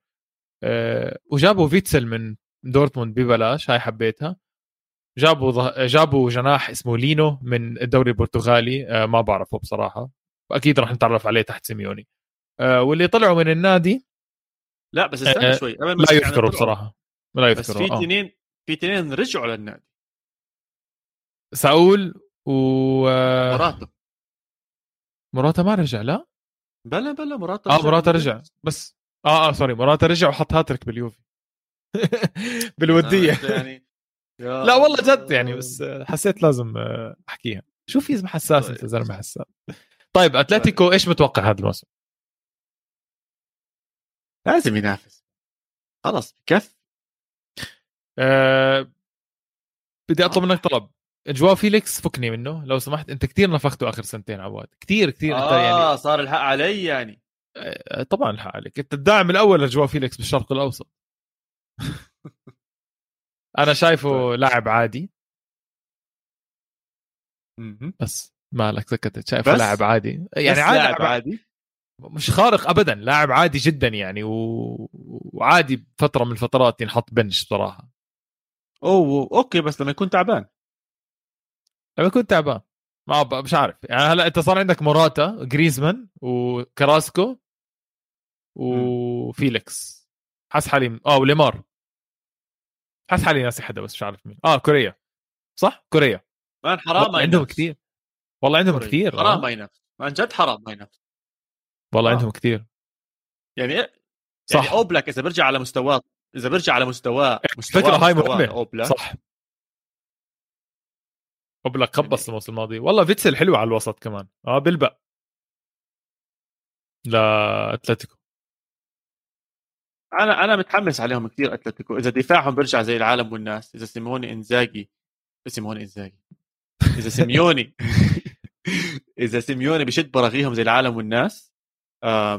أه وجابوا فيتسل من دورتموند ببلاش هاي حبيتها. جابوا ضه... جابوا جناح اسمه لينو من الدوري البرتغالي. أه ما بعرفه بصراحة. واكيد راح نتعرف عليه تحت سيميوني. أه واللي طلعوا من النادي؟ لا بس استنى أه شوي. لا يذكروا بصراحة. لا يذكروا بس في اثنين آه. في اثنين رجعوا للنادي. ساول و مراتا مراتا ما رجع لا؟ بلا بلا مراتا آه مراتا رجع. بس آه آه سوري مراتا رجع وحط هاتريك باليوفي. بالودية. يعني لا والله جد يعني بس حسيت لازم أحكيها. شو في زلمه حساس أنت زلمة حساس. طيب أتلتيكو إيش متوقع هذا الموسم؟ لازم ينافس. خلص بكف أه بدي أطلب منك طلب. جواو فيليكس فكني منه. لو سمحت انت كثير نفخته آخر سنتين عواد. كثير كثير آه انت يعني صار الحق علي يعني. أه طبعا الحق عليك. أنت الداعم الأول لجواو فيليكس بالشرق الأوسط. أنا شايفه لاعب عادي. بس مالك سكتت. شايفه لاعب عادي. يعني عادي لاعب عادي. مش خارق ابدا. لاعب عادي جدا يعني و... وعادي بفتره من الفترات ينحط bench بصراحة. أوه okay بس لما يكون تعبان. لما يكون تعبان. ما مش عارف. يعني هلأ أنت صار عندك موراتا جريزمان وكراسكو وفيليكس. حس حالي آه وليمار. حس حالي ناسي حدا بس مش عارف مين. آه كوريا. صح؟ كوريا. man حرام ما عندهم كثير والله عندهم كوريا. كثير حرام آه. ما ينافس man جد حرام ما ينافس والله آه. عندهم كثير يعني صح. يعني أوبلاك إذا برجع على مستواه إذا برجع على مستواه فكرة هاي مهمة. أوبلاك. صح. اوبلاك قبص الموسم الماضي. والله فيتسل حلو على الوسط كمان. آه بلبق لاتلتيكو أنا أنا متحمس عليهم كثير أتلتيكو. إذا دفاعهم بيرجع زي العالم والناس. إذا سيموني إنزاجي. سيموني إنزاجي. إذا سيميوني. إذا سيميوني بشد براغيهم زي العالم والناس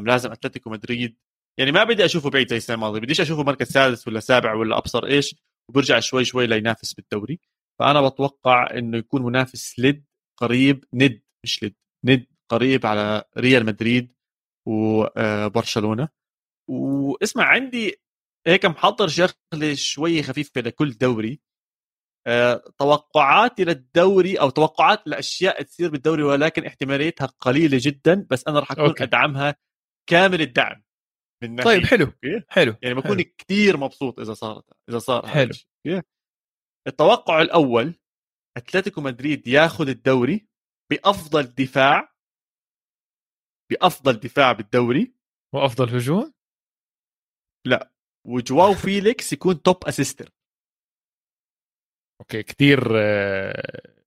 لازم أتلتيكو مدريد. يعني ما بدي أشوفه بعيد زي السنة الماضية. بديش أشوفه مركز سادس ولا سابع ولا أبصر إيش. وبرجع شوي شوي لينافس بالدوري. فأنا بتوقع إنه يكون منافس لد قريب ند مش لد ند قريب على ريال مدريد وبرشلونه واسمع عندي هيك محضر شغلة شوي خفيفة لكل دوري أه توقعاتي للدوري أو توقعات لأشياء تصير بالدوري ولكن احتماليتها قليلة جدا بس أنا راح أكون okay. أدعمها كامل الدعم من ناحية طيب حلو okay؟ حلو يعني بكون. كثير مبسوط إذا صارت إذا صار حلو. التوقع الأول أتلتيكو مدريد ياخذ الدوري بأفضل دفاع بأفضل دفاع بالدوري. وأفضل هجوم؟ وجواو فيليكس يكون top assister okay كثير آه،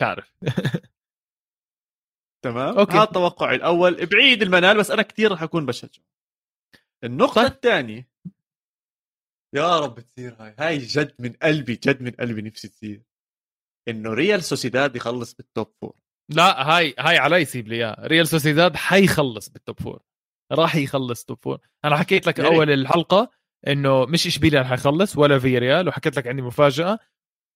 تعرف تمام؟ okay. هذا توقعي الأول. بعيد المنال بس أنا كثير راح أكون بشجع. النقطة طيب. الثانية. يا رب تصير هاي. هاي جد من قلبي جد من قلبي نفسي تصير إنه ريال سوسيداد يخلص بال top four لا هاي هاي علي يسيب لي اياها ريال سوسيداد حيخلص بال top four راح يخلص top four أنا حكيت لك. أول الحلقة إنه مش إشبيليا رح يخلص ولا في ريال وحكيت لك عندي مفاجأة.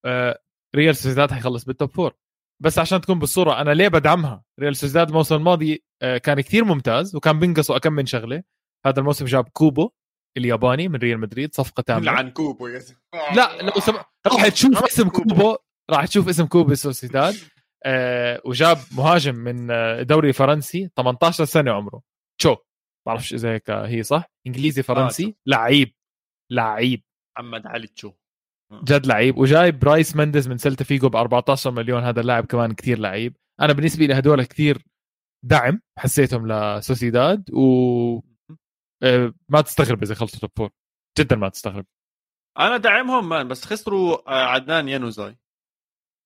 آه ريال سوسيداد حيخلص بال top four بس عشان تكون بالصورة أنا ليه بدعمها؟ ريال سوسيداد الموسم الماضي آه كان كثير ممتاز وكان بينقصوا كم من شغلة. هذا الموسم جاب كوبو. الياباني من ريال مدريد صفقة تامة. عن كوبو يا زلمة. لا لو سم... راح تشوف آه. اسم كوبو. راح تشوف اسم كوبو سوسيداد. آه وجاب مهاجم من آه، دوري فرنسي 18 سنة عمره. تشو. بعرفش إذا هيك هي صح؟ إنجليزي فرنسي. لعيب. لعيب. محمد علي تشو. جد لعيب. وجايب برايس مندز من سلتا فيجو ب 14 مليون. هذا اللاعب كمان كتير لعيب. أنا بالنسبة لي هدول كتير دعم حسيتهم لسوسيداد. و آه، ما تستغرب إذا خلصوا top four جدا ما تستغرب. أنا داعمهم man بس خسروا آه، عدنان يانوزاي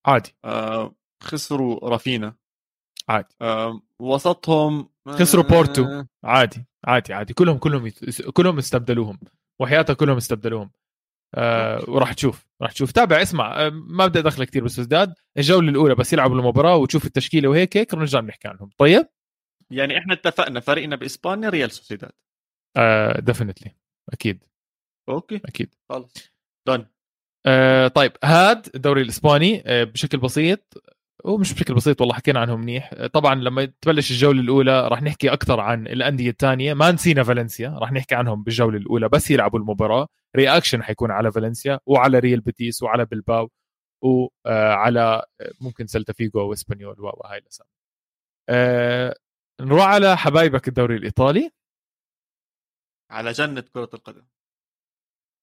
عادي. آه، خسروا رافينا. عادي. آه، وسطهم خسروا بورتو. آه، عادي عادي عادي. كلهم كلهم يت... كلهم استبدلوهم. وحياتها كلهم استبدلوهم. آه وراح تشوف راح تشوف. تابع اسمع. آه ما بدي ادخل كثير بس ازداد الجولة الأولى بس يلعبوا المباراة وتشوف التشكيلة وهيك هيك نرجع نحكي عنهم. طيب؟ يعني إحنا اتفقنا فريقنا بإسبانيا ريال سوسيداد. آه definitely أكيد. okay. أكيد. خلص done آه طيب هاد الدوري الإسباني آه بشكل بسيط. ومش بشكل بسيط والله حكينا عنهم منيح. آه، طبعا لما تبلش الجولة الأولى راح نحكي أكثر عن الأندية الثانية. ما نسينا فالنسيا راح نحكي عنهم بالجولة الأولى بس يلعبوا المباراة. reaction حيكون على فالنسيا وعلى ريال بيتيس وعلى بلباو وعلى ممكن سلتا فيجو وإسبانيول وهاي الأسامي. آه نروح على حبايبك الدوري الإيطالي. على جنة كرة القدم.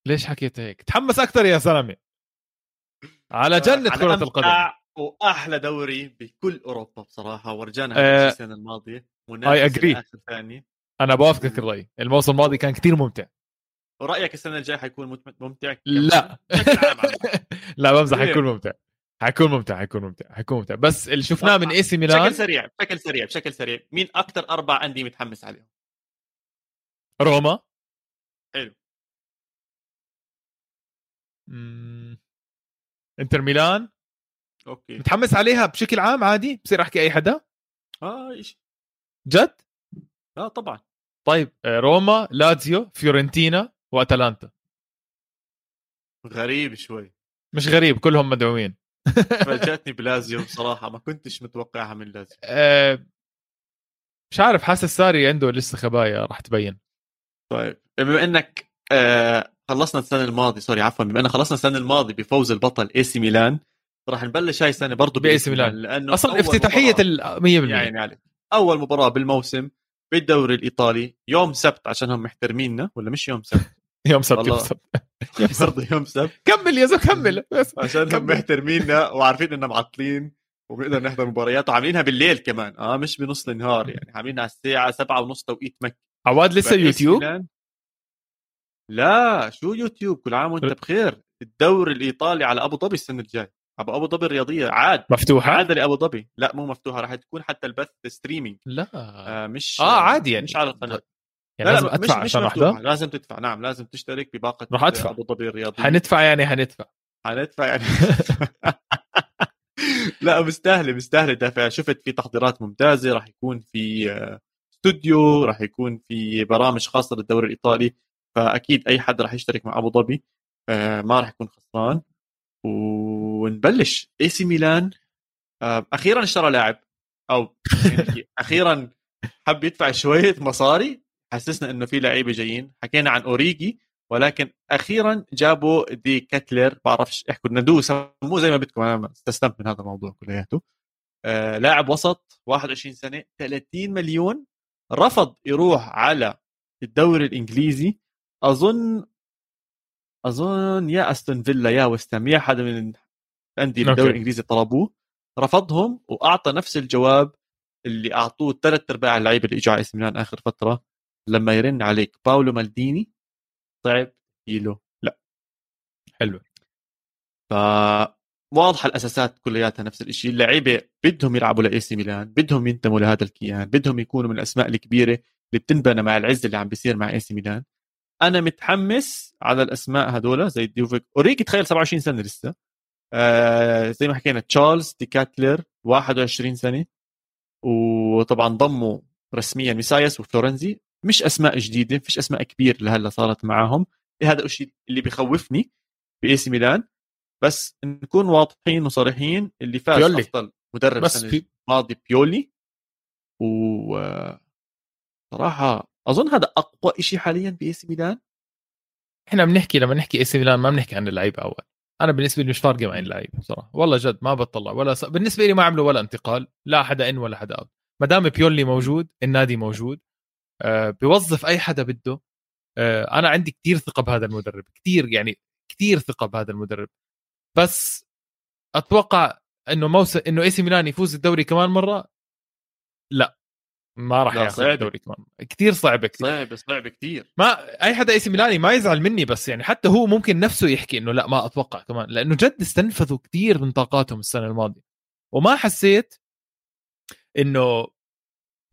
ليش حكيت هيك؟ تحمس أكثر يا زلمه على جنة على كرة القدم. وأحلى دوري بكل أوروبا آه، آه السنة الماضية I منافسة agree. آخر ثانية أنا بوافقك الراي الموسم الماضي كان كثير ممتع. ورأيك السنة الجاية حيكون مت- ممتع؟ لا. لا بمزح؟ حيكون ممتع. حيكون ممتع حيكون ممتع حيكون ممتع. بس اللي شفناه من إي سي ميلان بشكل سريع بشكل سريع بشكل سريع. مين أكثر أربع أندية متحمس عليهم؟ روما. حلو. مم. إنتر ميلان. okay. متحمس عليها بشكل عام عادي؟ بصير أحكي أي حدا؟ آه إيش؟ جد؟ آه طبعا. طيب آه، روما لازيو فيورنتينا وأتلانتا. غريب شوي. مش غريب كلهم مدعومين. فاجأتني بلازيو بصراحة ما كنتش متوقعها من لازيو آه، مش عارف حاسس ساري عنده لسه خبايا راح تبين. طيب. بما إنك آه خلصنا السنة الماضيه sorry عفوا بما اننا خلصنا السنة الماضيه بفوز البطل اي سي ميلان راح نبلش هاي السنة برضه بإي سي ميلان. لأنه أصلا افتتاحية ال 100% يعني عليك. أول مباراة بالموسم بالدوري الإيطالي يوم سبت عشان هم محترميننا ولا مش يوم سبت؟ يوم سبت. يوم سبت. يوم سبت. يوم سبت. كمل يا زلمه كمل. بس عشان هم. محترميننا وعارفين إننا معطلين وبنقدر نحضر مباريات وعاملينها بالليل كمان. آه مش بنص النهار يعني. عاملينها على الساعة سبعة ونص توقيت مكه عواد لسه يوتيوب؟ لا شو يوتيوب؟ كل عام وأنت بخير. الدوري الإيطالي على أبو ظبي السنة الجاية. ابو أبو ظبي الرياضية. عاد. مفتوحة؟ عاد لأبو ظبي. لا مو مفتوحة. راح تكون حتى البث streaming لا. آه مش آه عادي يعني. مش على القناة. يعني لازم لا أدفع مش عشان. أحضر؟ لازم تدفع. نعم لازم تشترك بباقة راح أدفع. أبو ظبي الرياضية. حندفع يعني حندفع حندفع يعني. لا مستاهلة مستاهلة دافع شفت في تحضيرات ممتازة. راح يكون في آه، استوديو راح يكون في برامج خاصة للدوري الإيطالي فأكيد أي حد راح يشترك مع أبو ظبي آه، ما راح يكون خسران. ونبلش. اي سي ميلان آه، أخيرا اشترى لاعب. أو يعني أخيرا حب يدفع شوية مصاري. حسسنا إنه في لعيبة جايين. حكينا عن أوريجي ولكن أخيرا جابوا دي كاتلر. بعرفش احكوا ندوه سموه زي ما بدكم. أنا استسلمت من هذا الموضوع كلياته. آه لاعب وسط 21 سنة 30 مليون. رفض يروح على الدوري الإنجليزي أظن أظن يا أستون فيلا يا وستام يا حدا من الأندية. الدوري الإنجليزي طلبوه رفضهم وأعطى نفس الجواب اللي أعطوه ثلاث أرباع اللعيبة اللي اجوا على ميلان آخر فترة لما يرن عليك. باولو مالديني صعب له لا. حلو. فواضحه الأساسات كلياتها نفس الشيء اللعيبة بدهم يلعبوا لأي سي ميلان بدهم ينتموا لهذا الكيان بدهم يكونوا من الأسماء الكبيرة اللي بتنبنى مع العز اللي عم بيصير مع أي سي ميلان. أنا متحمس على الأسماء هذول زي ديفوك. اوريجي تخيل 27 سنة لسه. آه زي ما حكينا تشارلز ديكاتلير 21 سنة. وطبعا ضموا رسميا ميسياس وفلورنزي. مش أسماء جديدة فيش أسماء كبير لهلأ صارت معاهم هذا الشيء اللي بخوفني بأي سي ميلان. بس نكون واضحين وصريحين اللي فاز بيولي. أفضل مدرب بس السنة في الماضيه بيولي. و صراحة أظن هذا أقوى شيء حاليا باي سي ميلان. إحنا بنحكي لما نحكي إي سي ميلان ما بنحكي عن اللعيبة أول. أنا بالنسبة لي مش فارقة معي اللعيبة بصراحه والله جد ما بطلع ولا س... بالنسبة لي ما عملوا ولا انتقال. لا حدا in ولا حدا out. ما دام بيولي موجود النادي موجود آه بيوظف أي حدا بده آه أنا عندي كثير ثقة بهذا المدرب. كثير يعني كثير ثقة بهذا المدرب. بس أتوقع إنه موسم إنه إي سي ميلان يفوز الدوري كمان مرة؟ لا. ما راح ياخذ. الدوري كمان. كثير صعبه كثير صعب صعب كثير ما أي حدا إي سي ميلاني ما يزعل مني بس يعني حتى هو ممكن نفسه يحكي إنه لا ما أتوقع كمان. لأنه جد استنفذوا كثير من طاقاتهم السنة الماضية. وما حسيت إنه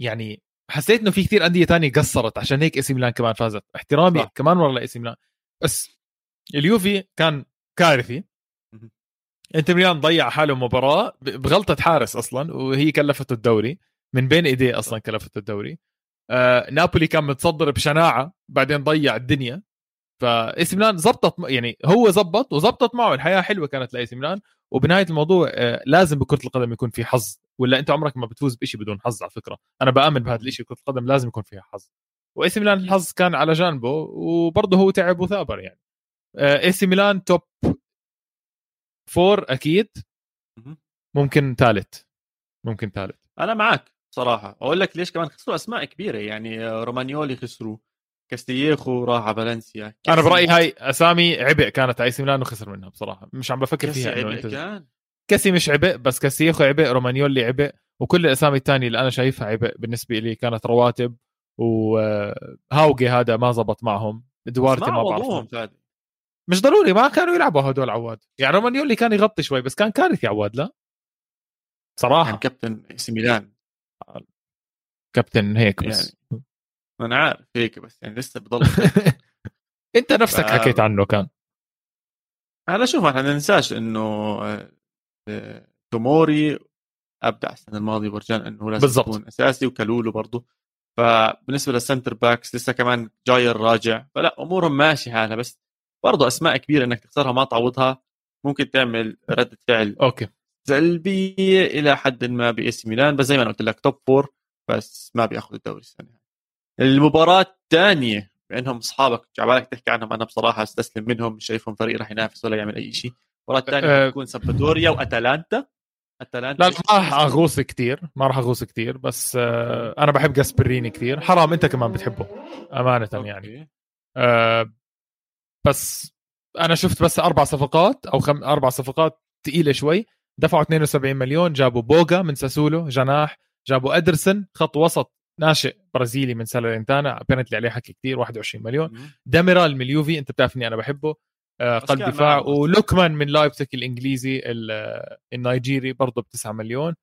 يعني حسيت إنه في كثير أندية تانية قصرت عشان هيك إي سي ميلان كمان فازت. احترامي صح. كمان مرة لإي سي ميلان. بس اليوفي كان كارثي. انتر ميلان ضيع حاله مباراة بغلطة حارس أصلا وهي كلفته الدوري. من بين إيديه أصلا كلفته الدوري. آه نابولي كان متصدر بشناعة بعدين ضيع الدنيا. فاي سي ميلان زبطت يعني هو زبط وزبطت معه. الحياة حلوة كانت لإي سي ميلان. وبنهاية الموضوع آه لازم بكرة القدم يكون في حظ. ولا أنت عمرك ما بتفوز بشيء بدون حظ على فكرة. أنا بآمن بهذا الشيء كره القدم لازم يكون فيها حظ. وإي سي ميلان الحظ كان على جانبه وبرضه هو تعب وثابر يعني. إي سي ميلان top four أكيد. ممكن ثالث. ممكن ثالث. أنا معك صراحة. أقول لك ليش كمان؟ خسروا أسماء كبيرة يعني آه، رومانيولي خسروا كاستييخو راح على فالنسيا. أنا برأيي هاي أسامي عبء كانت على ميلان وخسر منها بصراحة. مش عم بفكر فيها عبء أنت كان؟ كيسي مش عبء بس كاستييخو عبء رومانيولي عبء وكل الأسامي الثانية اللي أنا شايفها عبء بالنسبة لي كانت رواتب وهاوجي هذا ما زبط معهم. دوارتي ما بعرف مش ضروري ما كانوا يلعبوا هدول عواد. يعني رومانيولي كان يغطي شوي بس كان كارثي عواد لا؟ كان صراحة كابتن إي سي ميلان. كابتن هيك بس. يعني ما أنا عارف هيك بس يعني لسه بضل أنت نفسك ف- حكيت عنه كان. هلا شوف إحنا ما ننساش إنه آه، آه، توموري أبدع السنة الماضية ورجال إنه هو لازم بالضبط. يكون أساسي وكالولو برضه. فبالنسبة لل center backs لسه كمان جاي الراجع فلا أمورهم ماشي حالها بس برضه أسماء كبيرة إنك تخسرها ما تعوضها ممكن تعمل رده فعل okay. سلبيه إلى حد ما بإي سي ميلان بس زي ما أنا قلت لك top four بس ما بياخذ الدوري السنة المباراة الثانية بانهم أصحابك عبالك تحكي عنهم أنا بصراحة أستسلم منهم مش شايفهم فريق راح ينافس ولا يعمل أي شيء. المباراة الثانية أه. بتكون سامبدوريا وأتلانتا. أتلانتا لا ما راح أغوص كثير ما راح أغوص كثير بس أنا بحب جاسبريني كثير حرام أنت كمان بتحبه أمانة يعني. أوكي. بس أنا شفت بس أربع صفقات أو خم... أربع صفقات ثقيله شوي. دفعوا 72 مليون جابوا بوغا من ساسولو جناح جابوا إدرسون خط وسط ناشئ برازيلي من سالرينتانا apparently عليه حكي كثير 21 مليون. مم. ديميرال من اليوفي أنت بتعرفني أنا بحبه. آه، قلب دفاع. ولوكمان من لايبزيغ الإنجليزي ال- النيجيري برضه ب 9 مليون.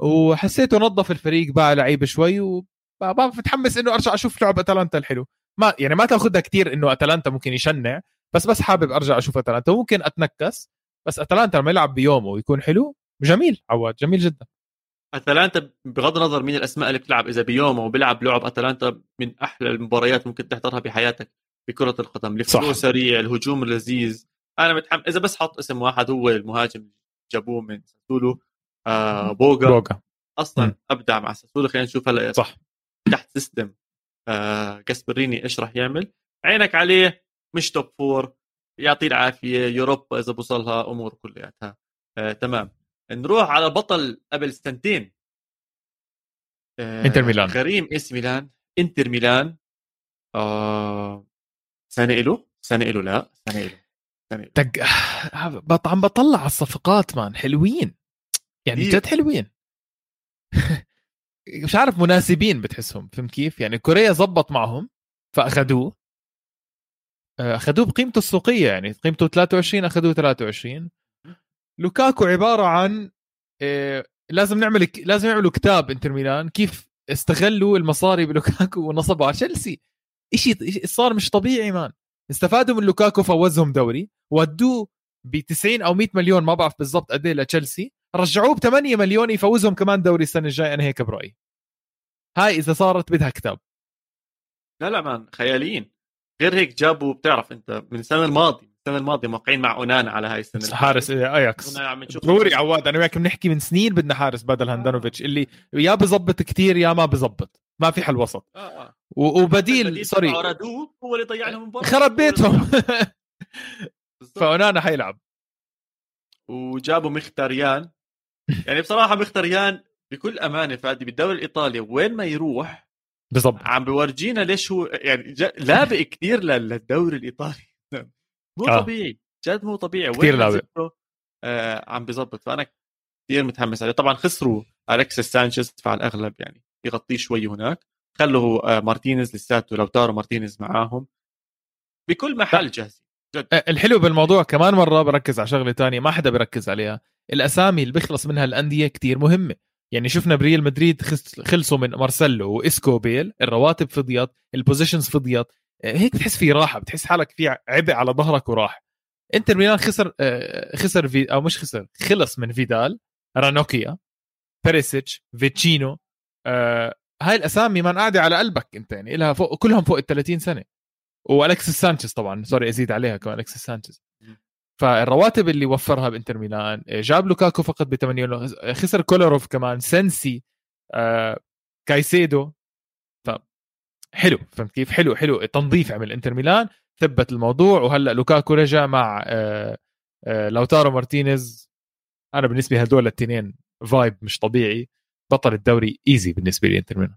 وحسيته نظف الفريق باع لعيبه شوي وبابا متحمس إنه أرجع أشوف لعب أتلانتا الحلو. ما يعني ما تاخذها كثير إنه أتلانتا ممكن يشنع بس بس حابب أرجع أشوف أتلانتا. وممكن أتنكس بس أتلانتا لما يلعب بيومه ويكون حلو جميل عواد جميل جدا. أتلانتا بغض النظر مين الأسماء اللي بتلعب إذا بيومه وبيلعب لعب أتلانتا من أحلى المباريات ممكن تحضرها بحياتك بكرة القدم. ال flow سريع الهجوم اللذيذ أنا متحمس إذا بس حط اسم واحد هو المهاجم جابوه من ساسولو آه بوغا بوغا أصلا مم. أبدع مع ساسولو خلينا نشوف هلا صح. تحت system آه جاسبريني إيش راح يعمل؟ عينك عليه مش top four يعطيه العافية يوروبا إذا بوصلها أمور كلياتها. آه تمام. نروح على بطل قبل سنتين. آه إنتر ميلان. غريم إي سي ميلان إنتر ميلان. آه سنة له سنة له لا سنة له سنة. بط... عم بطلع على الصفقات man حلوين. يعني كتير. جد حلوين. مش عارف مناسبين بتحسهم فهمت كيف؟ يعني كوريا زبط معهم فأخذوه. آه، أخذوه بقيمته السوقية يعني قيمته 23 أخذوه 23 لوكاكو عبارة عن آه، لازم نعمل لازم يعملوا كتاب إنتر ميلان كيف استغلوا المصاري بلوكاكو ونصبوا على تشيلسي. شيء صار مش طبيعي man. استفادوا من لوكاكو فوزهم دوري ودوه ب 90 أو 100 مليون ما بعرف بالضبط قد إيه لتشيلسي. رجعوه ب 8 مليون يفوزهم كمان دوري السنة الجاية أنا هيك برأيي. هاي إذا صارت بدها كتاب. لا لا man خياليين. غير هيك جابوا بتعرف أنت من السنة الماضية السنة الماضية موقعين مع أونانا على هاي السنة حارس أياكس. عم نشوف ضروري عواد أنا وياك بنحكي من سنين بدنا حارس بدل هاندانوفيتش اللي يا بزبط كتير يا ما بزبط. ما في حل وسط آه. آه. وبديل sorry هو اللي ضيع لهم المباراه خرب بيتهم. فأونانا حيلعب. وجابوا مخيتاريان. يعني بصراحة مختاريان بكل أمانة فادي بالدوري الإيطالي وين ما يروح بالضبط. عم بورجينا ليش هو يعني لابق كثير للدوري الإيطالي. مو آه. طبيعي جد مو طبيعي. ما لابق. آه عم بزبط. فأنا كثير متحمس عليه. طبعا خسروا الكسيس سانشيز فعلى الأغلب يعني يغطيه شوي هناك. خلوا آه، مارتينيز لساته لوتارو مارتينيز معاهم. بكل محل جاهزين أه، الحلو بالموضوع كمان مرة بركز على شغلة تانية ما حدا بركز عليها. الأسامي اللي بيخلص منها الأندية كتير مهمة. يعني شفنا بريال مدريد خلصوا من مارسيلو وإسكو بيل الرواتب فضيت ال positions فضيت. أه، هيك بتحس في راحة بتحس حالك في عبء على ظهرك وراح. إنتر ميلان خسر أه، خسر في أو مش خسر خلص من فيدال رانوكيا بيريسيتش فيتشينو. هاي الأسامي ما قاعدة على قلبك أنت يعني كلها فوق كلهم فوق ال 30 سنة. والكسس سانشيز طبعا sorry أزيد عليها كمان الكسس سانشيز. فالرواتب اللي وفرها بإنتر ميلان جاب لوكاكو فقط ب 8 خسر كولوروف كمان سنسي آه، كايسيدو. ف حلو فهمت كيف؟ حلو حلو التنظيف عمل إنتر ميلان ثبت الموضوع وهلأ لوكاكو رجع مع آه، آه، لوتارو مارتينيز. أنا بالنسبة هدول الاثنين vibe مش طبيعي بطل الدوري easy بالنسبة لي إنتر ميلان.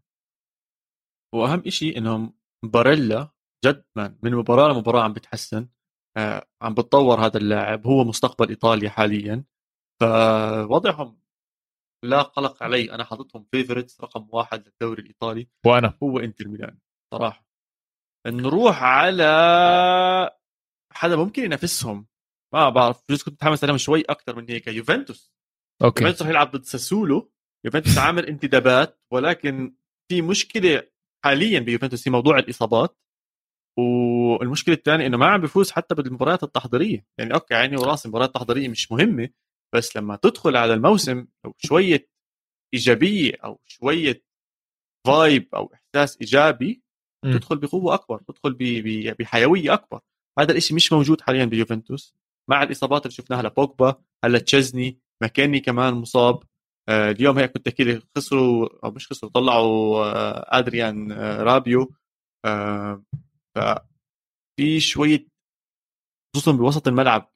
وأهم شيء إنهم باريلا جد من مباراة لمباراة عم بتحسن. عم بتطور هذا اللاعب هو مستقبل إيطاليا حاليا. فوضعهم لا قلق عليه أنا حاططهم favorites رقم واحد للدوري الإيطالي وأنا. هو إنتر ميلان صراحة. نروح على حدا ممكن ينافسهم. ما بعرف بجوز كنت متحمس عليهم شوي أكثر من هيك. يوفنتوس. أوكي. يوفنتوس رح يلعب ضد ساسولو. يوفنتوس عامل انتدابات ولكن في مشكلة حاليا بيوفنتوس في موضوع الإصابات. والمشكلة الثانية إنه ما عم بيفوز حتى بالمباريات التحضيرية. يعني أوكي عيني وراسي المباريات التحضيريه مش مهمة بس لما تدخل على الموسم أو شوية إيجابية أو شوية vibe أو إحساس إيجابي م. تدخل بقوة أكبر تدخل بحيوية أكبر. هذا الشيء مش موجود حاليا بيوفنتوس. مع الإصابات اللي شفناها لبوجبا هلا تشيزني مكاني كمان مصاب. آه، اليوم هيك كنت تحكي لي خسروا أو مش خسروا طلعوا آه، أدريان آه، رابيو. ففي شوية خصوصا بوسط الملعب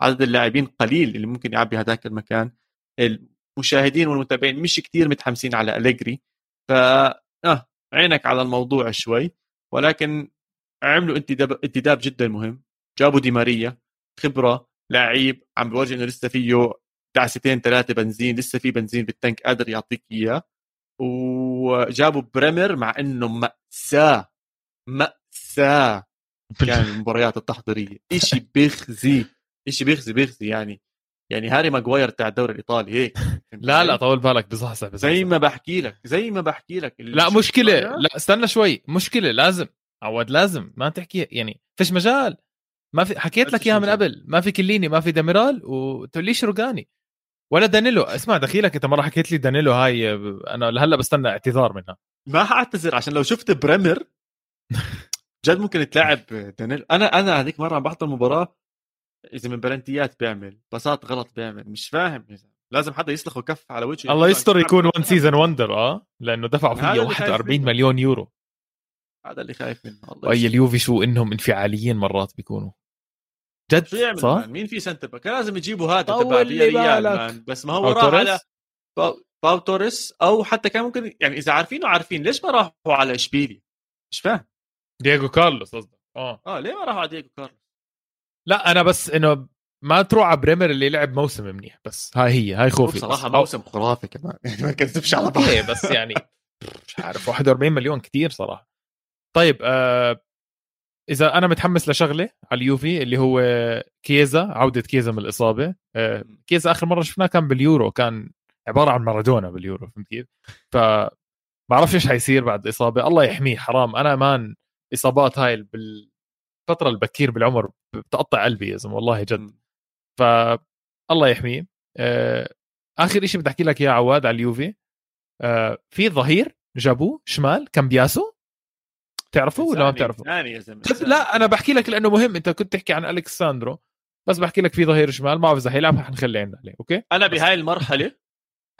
عدد اللاعبين قليل اللي ممكن يعبي هذاك المكان. المشاهدين والمتابعين مش كثير متحمسين على أليجري. ف آه عينك على الموضوع شوي. ولكن عملوا انتداب انتداب جدا مهم. جابوا دي ماريا خبرة لعيب عم بورجي إنه لسه فيه دعستين ثلاثة بنزين لسه في بنزين بال tank قادر يعطيك إياه. وجابوا بريمر مع إنه مأساة. مأساة كان المباريات التحضيرية. شيء بيخزي شيء بيخزي بيخزي يعني. يعني هاري ماجواير تاع الدوري الإيطالي هيك. لا لا طول بالك بصحصح زي ما بحكي لك زي ما بحكي لك. لا مشكلة لا استنى شوي. مشكلة لازم عواد لازم. ما تحكي يعني فيش مجال. ما في حكيت لك إياها من قبل. ما في كيليني ما في ديميرال وتقوليش روجاني ولا دانيلو. اسمع دخيلك أنت مرة حكيت لي دانيلو هاي أنا لهلأ بستنى اعتذار منها. ما حأعتذر عشان لو شفت بريمر جد ممكن تلاعب دانيلو أنا أنا هذيك مرة عم بحضر مباراة إذا من بلنتيات بيعمل باصات غلط بيعمل مش فاهم. لازم حدا يسلخه كف على وجهه. الله يستر يكون one season wonder آه. لأنه دفعوا فيه 41 مليون يورو. هذا اللي خايف منه الله أي اليوفي شو إنهم انفعاليين مرات بيكونوا. جد؟ شو يعمل صح؟ مين في center back؟ لازم يجيبوا هذا تبع ريال بس ما هو راح على باو توريس أو حتى كان ممكن يعني إذا عارفينه عارفين ليش ما راحوا على اشبيلي مش فاهم. دييغو كارلوس قصدك. آه. آه ليه ما راحوا على دييغو كارلوس؟ لا أنا بس إنه ما تروح على بريمر اللي لعب موسم منيح بس هاي هي هاي خوفي بصراحة موسم خرافي كمان يعني ما كذبش على بعض. بس يعني مش عارف 41 مليون كثير صراحة. طيب آه إذا أنا متحمس لشغلة على اليوفي اللي هو كيزا عودة كيزا من الإصابة. آه، كيزا آخر مرة شفناه كان باليورو كان عبارة عن مارادونا باليورو فهمت كيف؟ ف ما بعرفش إيش حيصير بعد الاصابه الله يحميه حرام. أنا man إصابات هاي بالفترة البكير بالعمر بتقطع قلبي يا زلمة والله جد. ف الله يحميه. آه، آخر شيء بدي أحكي لك إياه عواد على اليوفي. آه، في ظهير جابوه شمال كامبياسو. تعرفه ولا ما بتعرفه؟ ثاني يا لا أنا بحكي لك لأنه مهم أنت كنت تحكي عن الكساندرو بس بحكي لك في ظهير شمال ما بعرف إذا حيلعب حنخلي عنا عليه أوكي؟ أنا بهاي المرحلة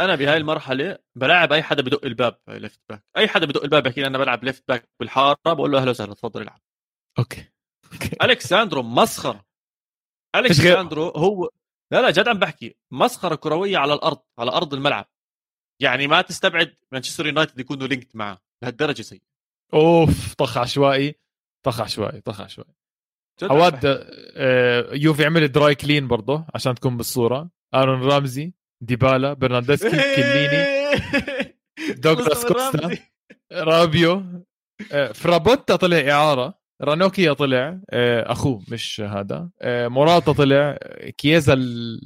أنا بهاي المرحلة بلاعب أي حدا بدق الباب. left back أي حدا بدق الباب بحكي لي أنا بلعب left back بالحارة بقول له أهلا وسهلا تفضل العب. أوكي. أوكي. ألكساندرو مسخره ألكساندرو هو لا لا جد عم بحكي. مسخرة كروية على الأرض على أرض الملعب. يعني ما تستبعد مانشستر يونايتد يكونوا linked معه لهالدرجه سيء أوف طخ عشوائي. طخ عشوائي طخ عشوائي. عواد آه يوفي عمل dry clean برضه عشان تكون بالصورة. ارون رامزي ديبالا برنارديسكي كيليني دوغلاس كوستا رابيو آه، فرابوتا طلع إعارة رانوكيا طلع آه، أخوه مش هذا آه، موراتا طلع كييزا ال...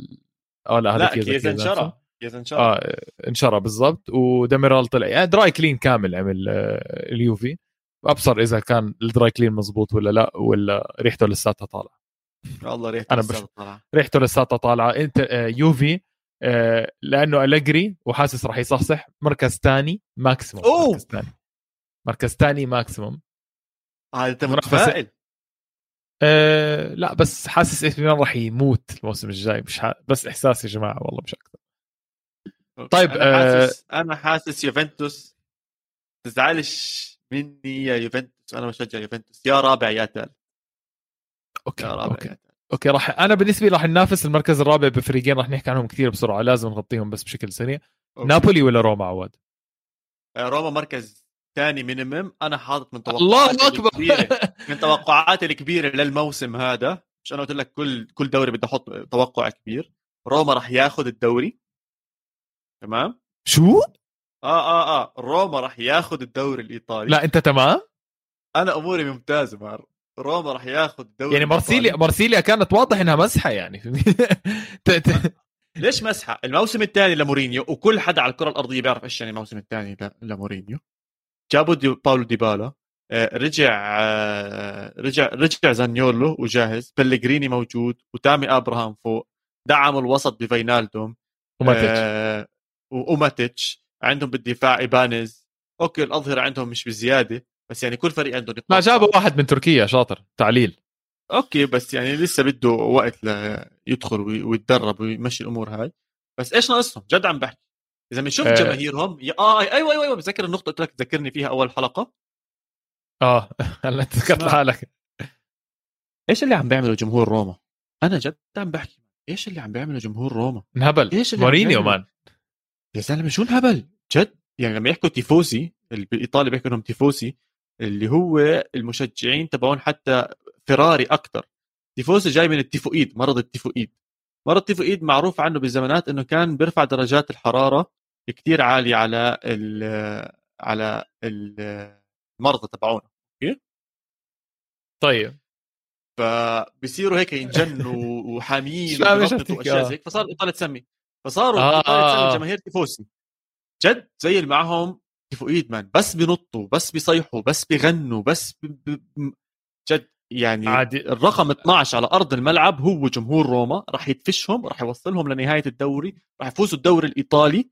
آه لا هذا لا كيزا انشرى كيزا انشرى. آه انشرى بالضبط وديميرال طلع يعني dry clean كامل عمل اليوفي. أبصر إذا كان ال dry clean مزبوط ولا لا ولا ريحته لساتها طالعة. والله ريحته أنا بش... ريحته لساتها طالعة. انت يوفي لأنه أليغري وحاسس راح يصحصح. مركز ثاني maximum. مركز ثاني. مركز ثاني maximum هذا أنت. متفائل. أه لا بس حاسس إيش ميلان راح يموت الموسم الجاي. مش ح... بس إحساس يا جماعة والله مش أكثر. طيب، أنا آه، حاسس أنا حاسس يوفنتوس تزعلش مني يا يوفنتوس. أنا بشجع يوفنتوس. يا رابع يا ثالث okay يا رابع okay. okay راح أنا بالنسبة لي راح ننافس المركز الرابع بفريقين راح نحكي عنهم كثير بسرعة لازم نغطيهم بس بشكل سريع. okay. نابولي ولا روما عواد؟ آه، روما مركز ثاني minimum أنا حاطط من الله توقعاتي أكبر! الكبيرة. من توقعاتي الكبيرة للموسم هذا مش أنا قلت لك كل كل دوري بدي أحط توقع كبير. روما راح ياخذ الدوري. تمام؟ شو؟ آه آه آه. روما راح ياخذ الدوري الإيطالي. لا أنت تمام؟ أنا أموري ممتازة مع روما راح ياخذ الدوري يعني مارسيليا. مارسيليا كانت واضح إنها مسحة يعني. ليش مسحة؟ الموسم الثاني لمورينيو وكل حدا على الكرة الأرضية بيعرف إيش يعني الموسم الثاني لمورينيو. جابوا باولو ديبالا آه، رجع آه، رجع رجع زانيولو وجاهز. بيليغريني موجود وتامي أبراهام فوق. دعموا الوسط بفاينالدوم وماتيتش. آه، وماتيتش عندهم بالدفاع ايبانيز okay الأظهرة عندهم مش بزيادة بس يعني كل فريق عندهم ما نقاط جابوا واحد من تركيا شاطر. تعليل. okay بس يعني لسه بده وقت ليدخل وي- ويتدرب ويمشي الأمور هاي. بس إيش ناقصهم؟ جد عم بحكي. إذا بنشوف آه. جماهيرهم يا آه أيوه أيوه أيوه بتذكر النقطة قلت لك ذكرني فيها أول حلقة؟ آه هلا انت ذكرت اسمع. حالك. إيش اللي عم بيعمله جمهور روما؟ أنا جد عم بحكي. إيش اللي عم بيعمله جمهور روما؟ انهبل اللي عم مورينيو؟ man. يا زلمة شو الهبل؟ جد يعني لما يحكوا tifosi اللي بالايطالي بيحكوا إنهم tifosi اللي هو المشجعين تبعون حتى فيراري أكثر tifosi جاي من التيفوئيد مرض التيفوئيد. مرض التيفوئيد معروف عنه بالزمانات إنه كان بيرفع درجات الحرارة كتير عالية على ال على ال- المرضى تبعونه. طيب. فبصيروا هيك ينجنوا وحاميين وأشياء آه. زي هيك. فصار الايطالي تسمي فصاروا آه، الايطالي آه، تسمي. جماهير tifosi. جد زي اللي معهم تيفوئيد man بس بينطوا بس بيصيحوا بس بيغنوا بس ب... ب... جد يعني عادي. الرقم 12 على أرض الملعب هو جمهور روما راح يدفشهم راح يوصلهم لنهاية الدوري راح يفوزوا الدوري الإيطالي.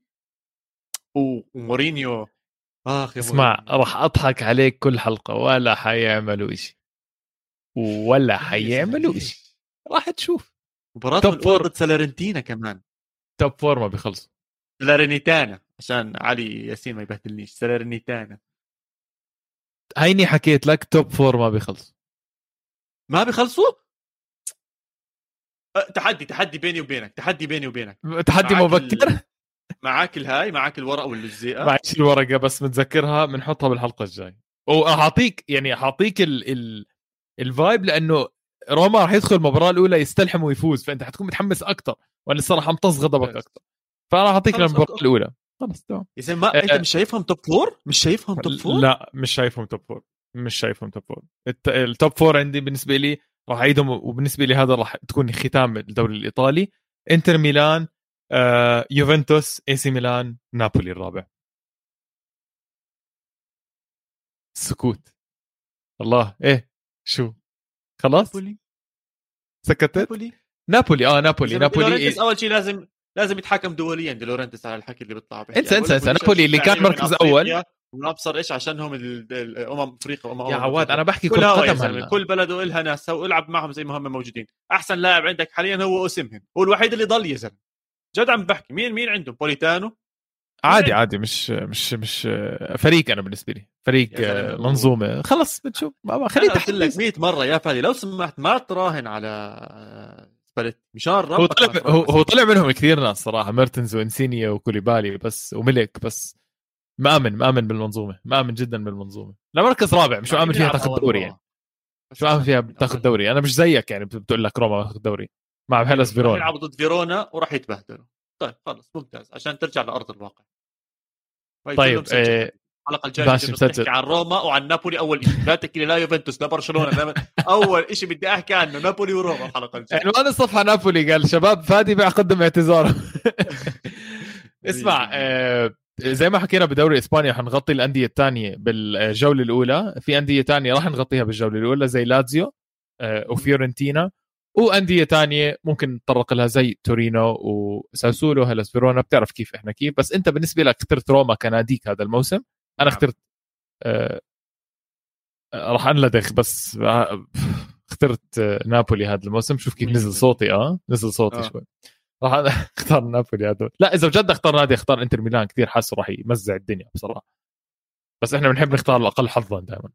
و- ومورينيو آخ اسمع. راح أضحك عليك كل حلقة ولا حيعملوا إشي. ولا حيعملوا إشي. راح تشوف. مباراتهم. ضد ساليرنيتانا كمان. top four ما بيخلصوا. ساليرنيتانا عشان علي ياسين ما يبهدلنيش ساليرنيتانا هيني حكيت لك top four ما بيخلصوا. ما بيخلصوا؟ أه، تحدي تحدي بيني وبينك تحدي بيني وبينك. تحدي مبكر؟ ال- معاك الهاي معاك الورق واللزيقه معيش الورقه بس متذكرها بنحطها بالحلقة الجاي وأعطيك يعني حاعطيك ال ال ال vibe لأنه روما راح يدخل المباراة الأولى يستلحم ويفوز فأنت حتكون متحمس أكثر وأنا الصراحة امتص غضبك. أكثر فأنا أعطيك المباراة. الأولى. خلص تمام يا زلمة ما أه، أنت مش شايفهم top four مش شايفهم top four لا مش شايفهم top four مش شايفهم top four الت- ال top four عندي بالنسبة لي راح أعيدهم وبالنسبة لي هذا راح تكون ختام الدوري الإيطالي. إنتر ميلان آه، يوفنتوس إي سي ميلان نابولي الرابع. سكوت. الله إيه شو؟ خلاص؟ نابولي. سكتت؟ نابولي. نابولي آه نابولي نابولي إيه؟ أول شيء لازم لازم يتحكم دوليا دي لورنتس على الحكي اللي بيطلع بيحكي. انسى- انسى- انسى. نابولي اللي كان يعني مركز أول. ونبصر إيش؟ عشانهم ال- ال- أمم أفريقيا وأمم يا عواد. أنا بحكي كل قدم كل بلده إلها ناس. والعب معهم زي ما هم موجودين. أحسن لاعب عندك حاليا هو اوسمهن هو الوحيد اللي ضل يا زلمة. جد عم بحكي. مين مين عندهم؟ بوليتانو. عادي عادي. مش مش مش فريق أنا بالنسبة لي. فريق منظومة. خلص بتشوف. خليه أنا قلت لك تحت 100 مرة يا فادي. لو سمحت ما تراهن على سباليتي مشان هو طلع هو, طلع منهم كثير ناس صراحة ميرتنز وإنسيني وكوليبالي بس وملك بس. مآمن مآمن بالمنظومة مآمن جدا بالمنظومة. لا مركز رابع مش مآمن فيها تاخذ دوري. يعني. مش مآمن فيها تاخذ دوري. أنا مش زيك يعني بتقول لك روما تاخذ دوري. مع هيلاس راح فيرونا يلعبوا ضد فيرونا وراح يتبهدلوا. طيب خلص ممتاز عشان ترجع لأرض الواقع. طيب آه، الحلقة الجايه نحكي عن روما وعن نابولي. أول شيء لا تحكي لي لا يوفنتوس لا برشلونة لا أول شيء بدي أحكي عنه نابولي وروما الحلقة الجايه عنوان الصفحه نابولي قال شباب فادي بيقدم اعتذار. اسمع آه زي ما حكينا بدوري إسبانيا حنغطي الأندية الثانية بالجولة الأولى. في أندية ثانية راح نغطيها بالجولة الأولى زي لازيو آه وفيورنتينا. وأندية ثانية ممكن نتطرق لها زي تورينو وساسولو هلاس فيرونا بتعرف كيف إحنا كيف. بس أنت بالنسبة لك اخترت روما كناديك هذا الموسم. أنا نعم. اخترت آه راح أنلدغ بس آه، اخترت آه نابولي هذا الموسم. شوف كيف نزل صوتي آه نزل صوتي آه. شوي. راح اختار نابولي هذول لا إذا بجد اختار نادي اختار إنتر ميلان. كثير حاسه راح يمزع الدنيا بصراحة. بس إحنا بنحب نختار الأقل حظا دائما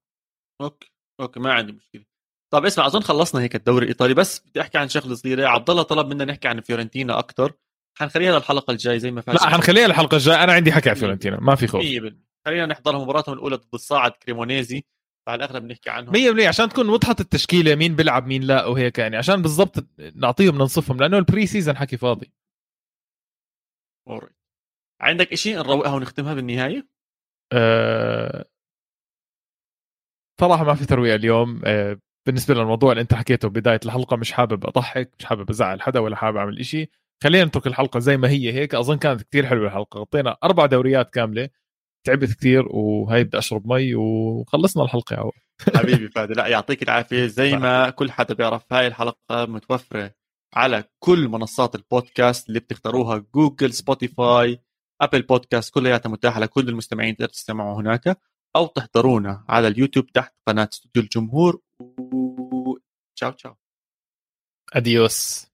okay okay ما عندي مشكلة. طب اسمع أظن خلصنا هيك الدوري الإيطالي. بس بدي أحكي عن شغلة صغيرة. عبد الله طلب منا نحكي عن فيورنتينا أكثر حنخليها للحلقة الجاية زي ما فات لا حنخليها للحلقة الجاية. أنا عندي حكي عن فيورنتينا. ما في خوف. خلينا نحضر مباراتهم الاولى ضد الصاعد كريمونيزي. على الاغلب بنحكي عنهم. 100% عشان تكون وضحت التشكيله مين بيلعب مين لا وهيك يعني. عشان بالضبط نعطيهم ننصفهم لأنه ال pre-season حكي فاضي. أوريد. عندك شيء نروقها ونختمها بالنهاية؟ أه... صراحة ما في ترويع اليوم. أه... بالنسبة للموضوع اللي أنت حكيته بداية الحلقة مش حابب أضحك مش حابب أزعل حدا ولا حابب أعمل إشي. خلينا نترك الحلقة زي ما هي هيك. أظن كانت كثير حلوة الحلقة غطينا أربع دوريات كاملة. تعبت كثير وهي بدي أشرب مي وخلصنا الحلقة يا حبيبي فادي لا يعطيك العافية. زي ما كل حدا بيعرف هاي الحلقة متوفرة على كل منصات البودكاست اللي بتختاروها جوجل سبوتيفاي أبل بودكاست كلياتها متاحة لكل المستمعين تقدروا تستمعوا هناك أو تحضرونا على اليوتيوب تحت قناة استوديو الجمهور. و... ciao ciao. adiós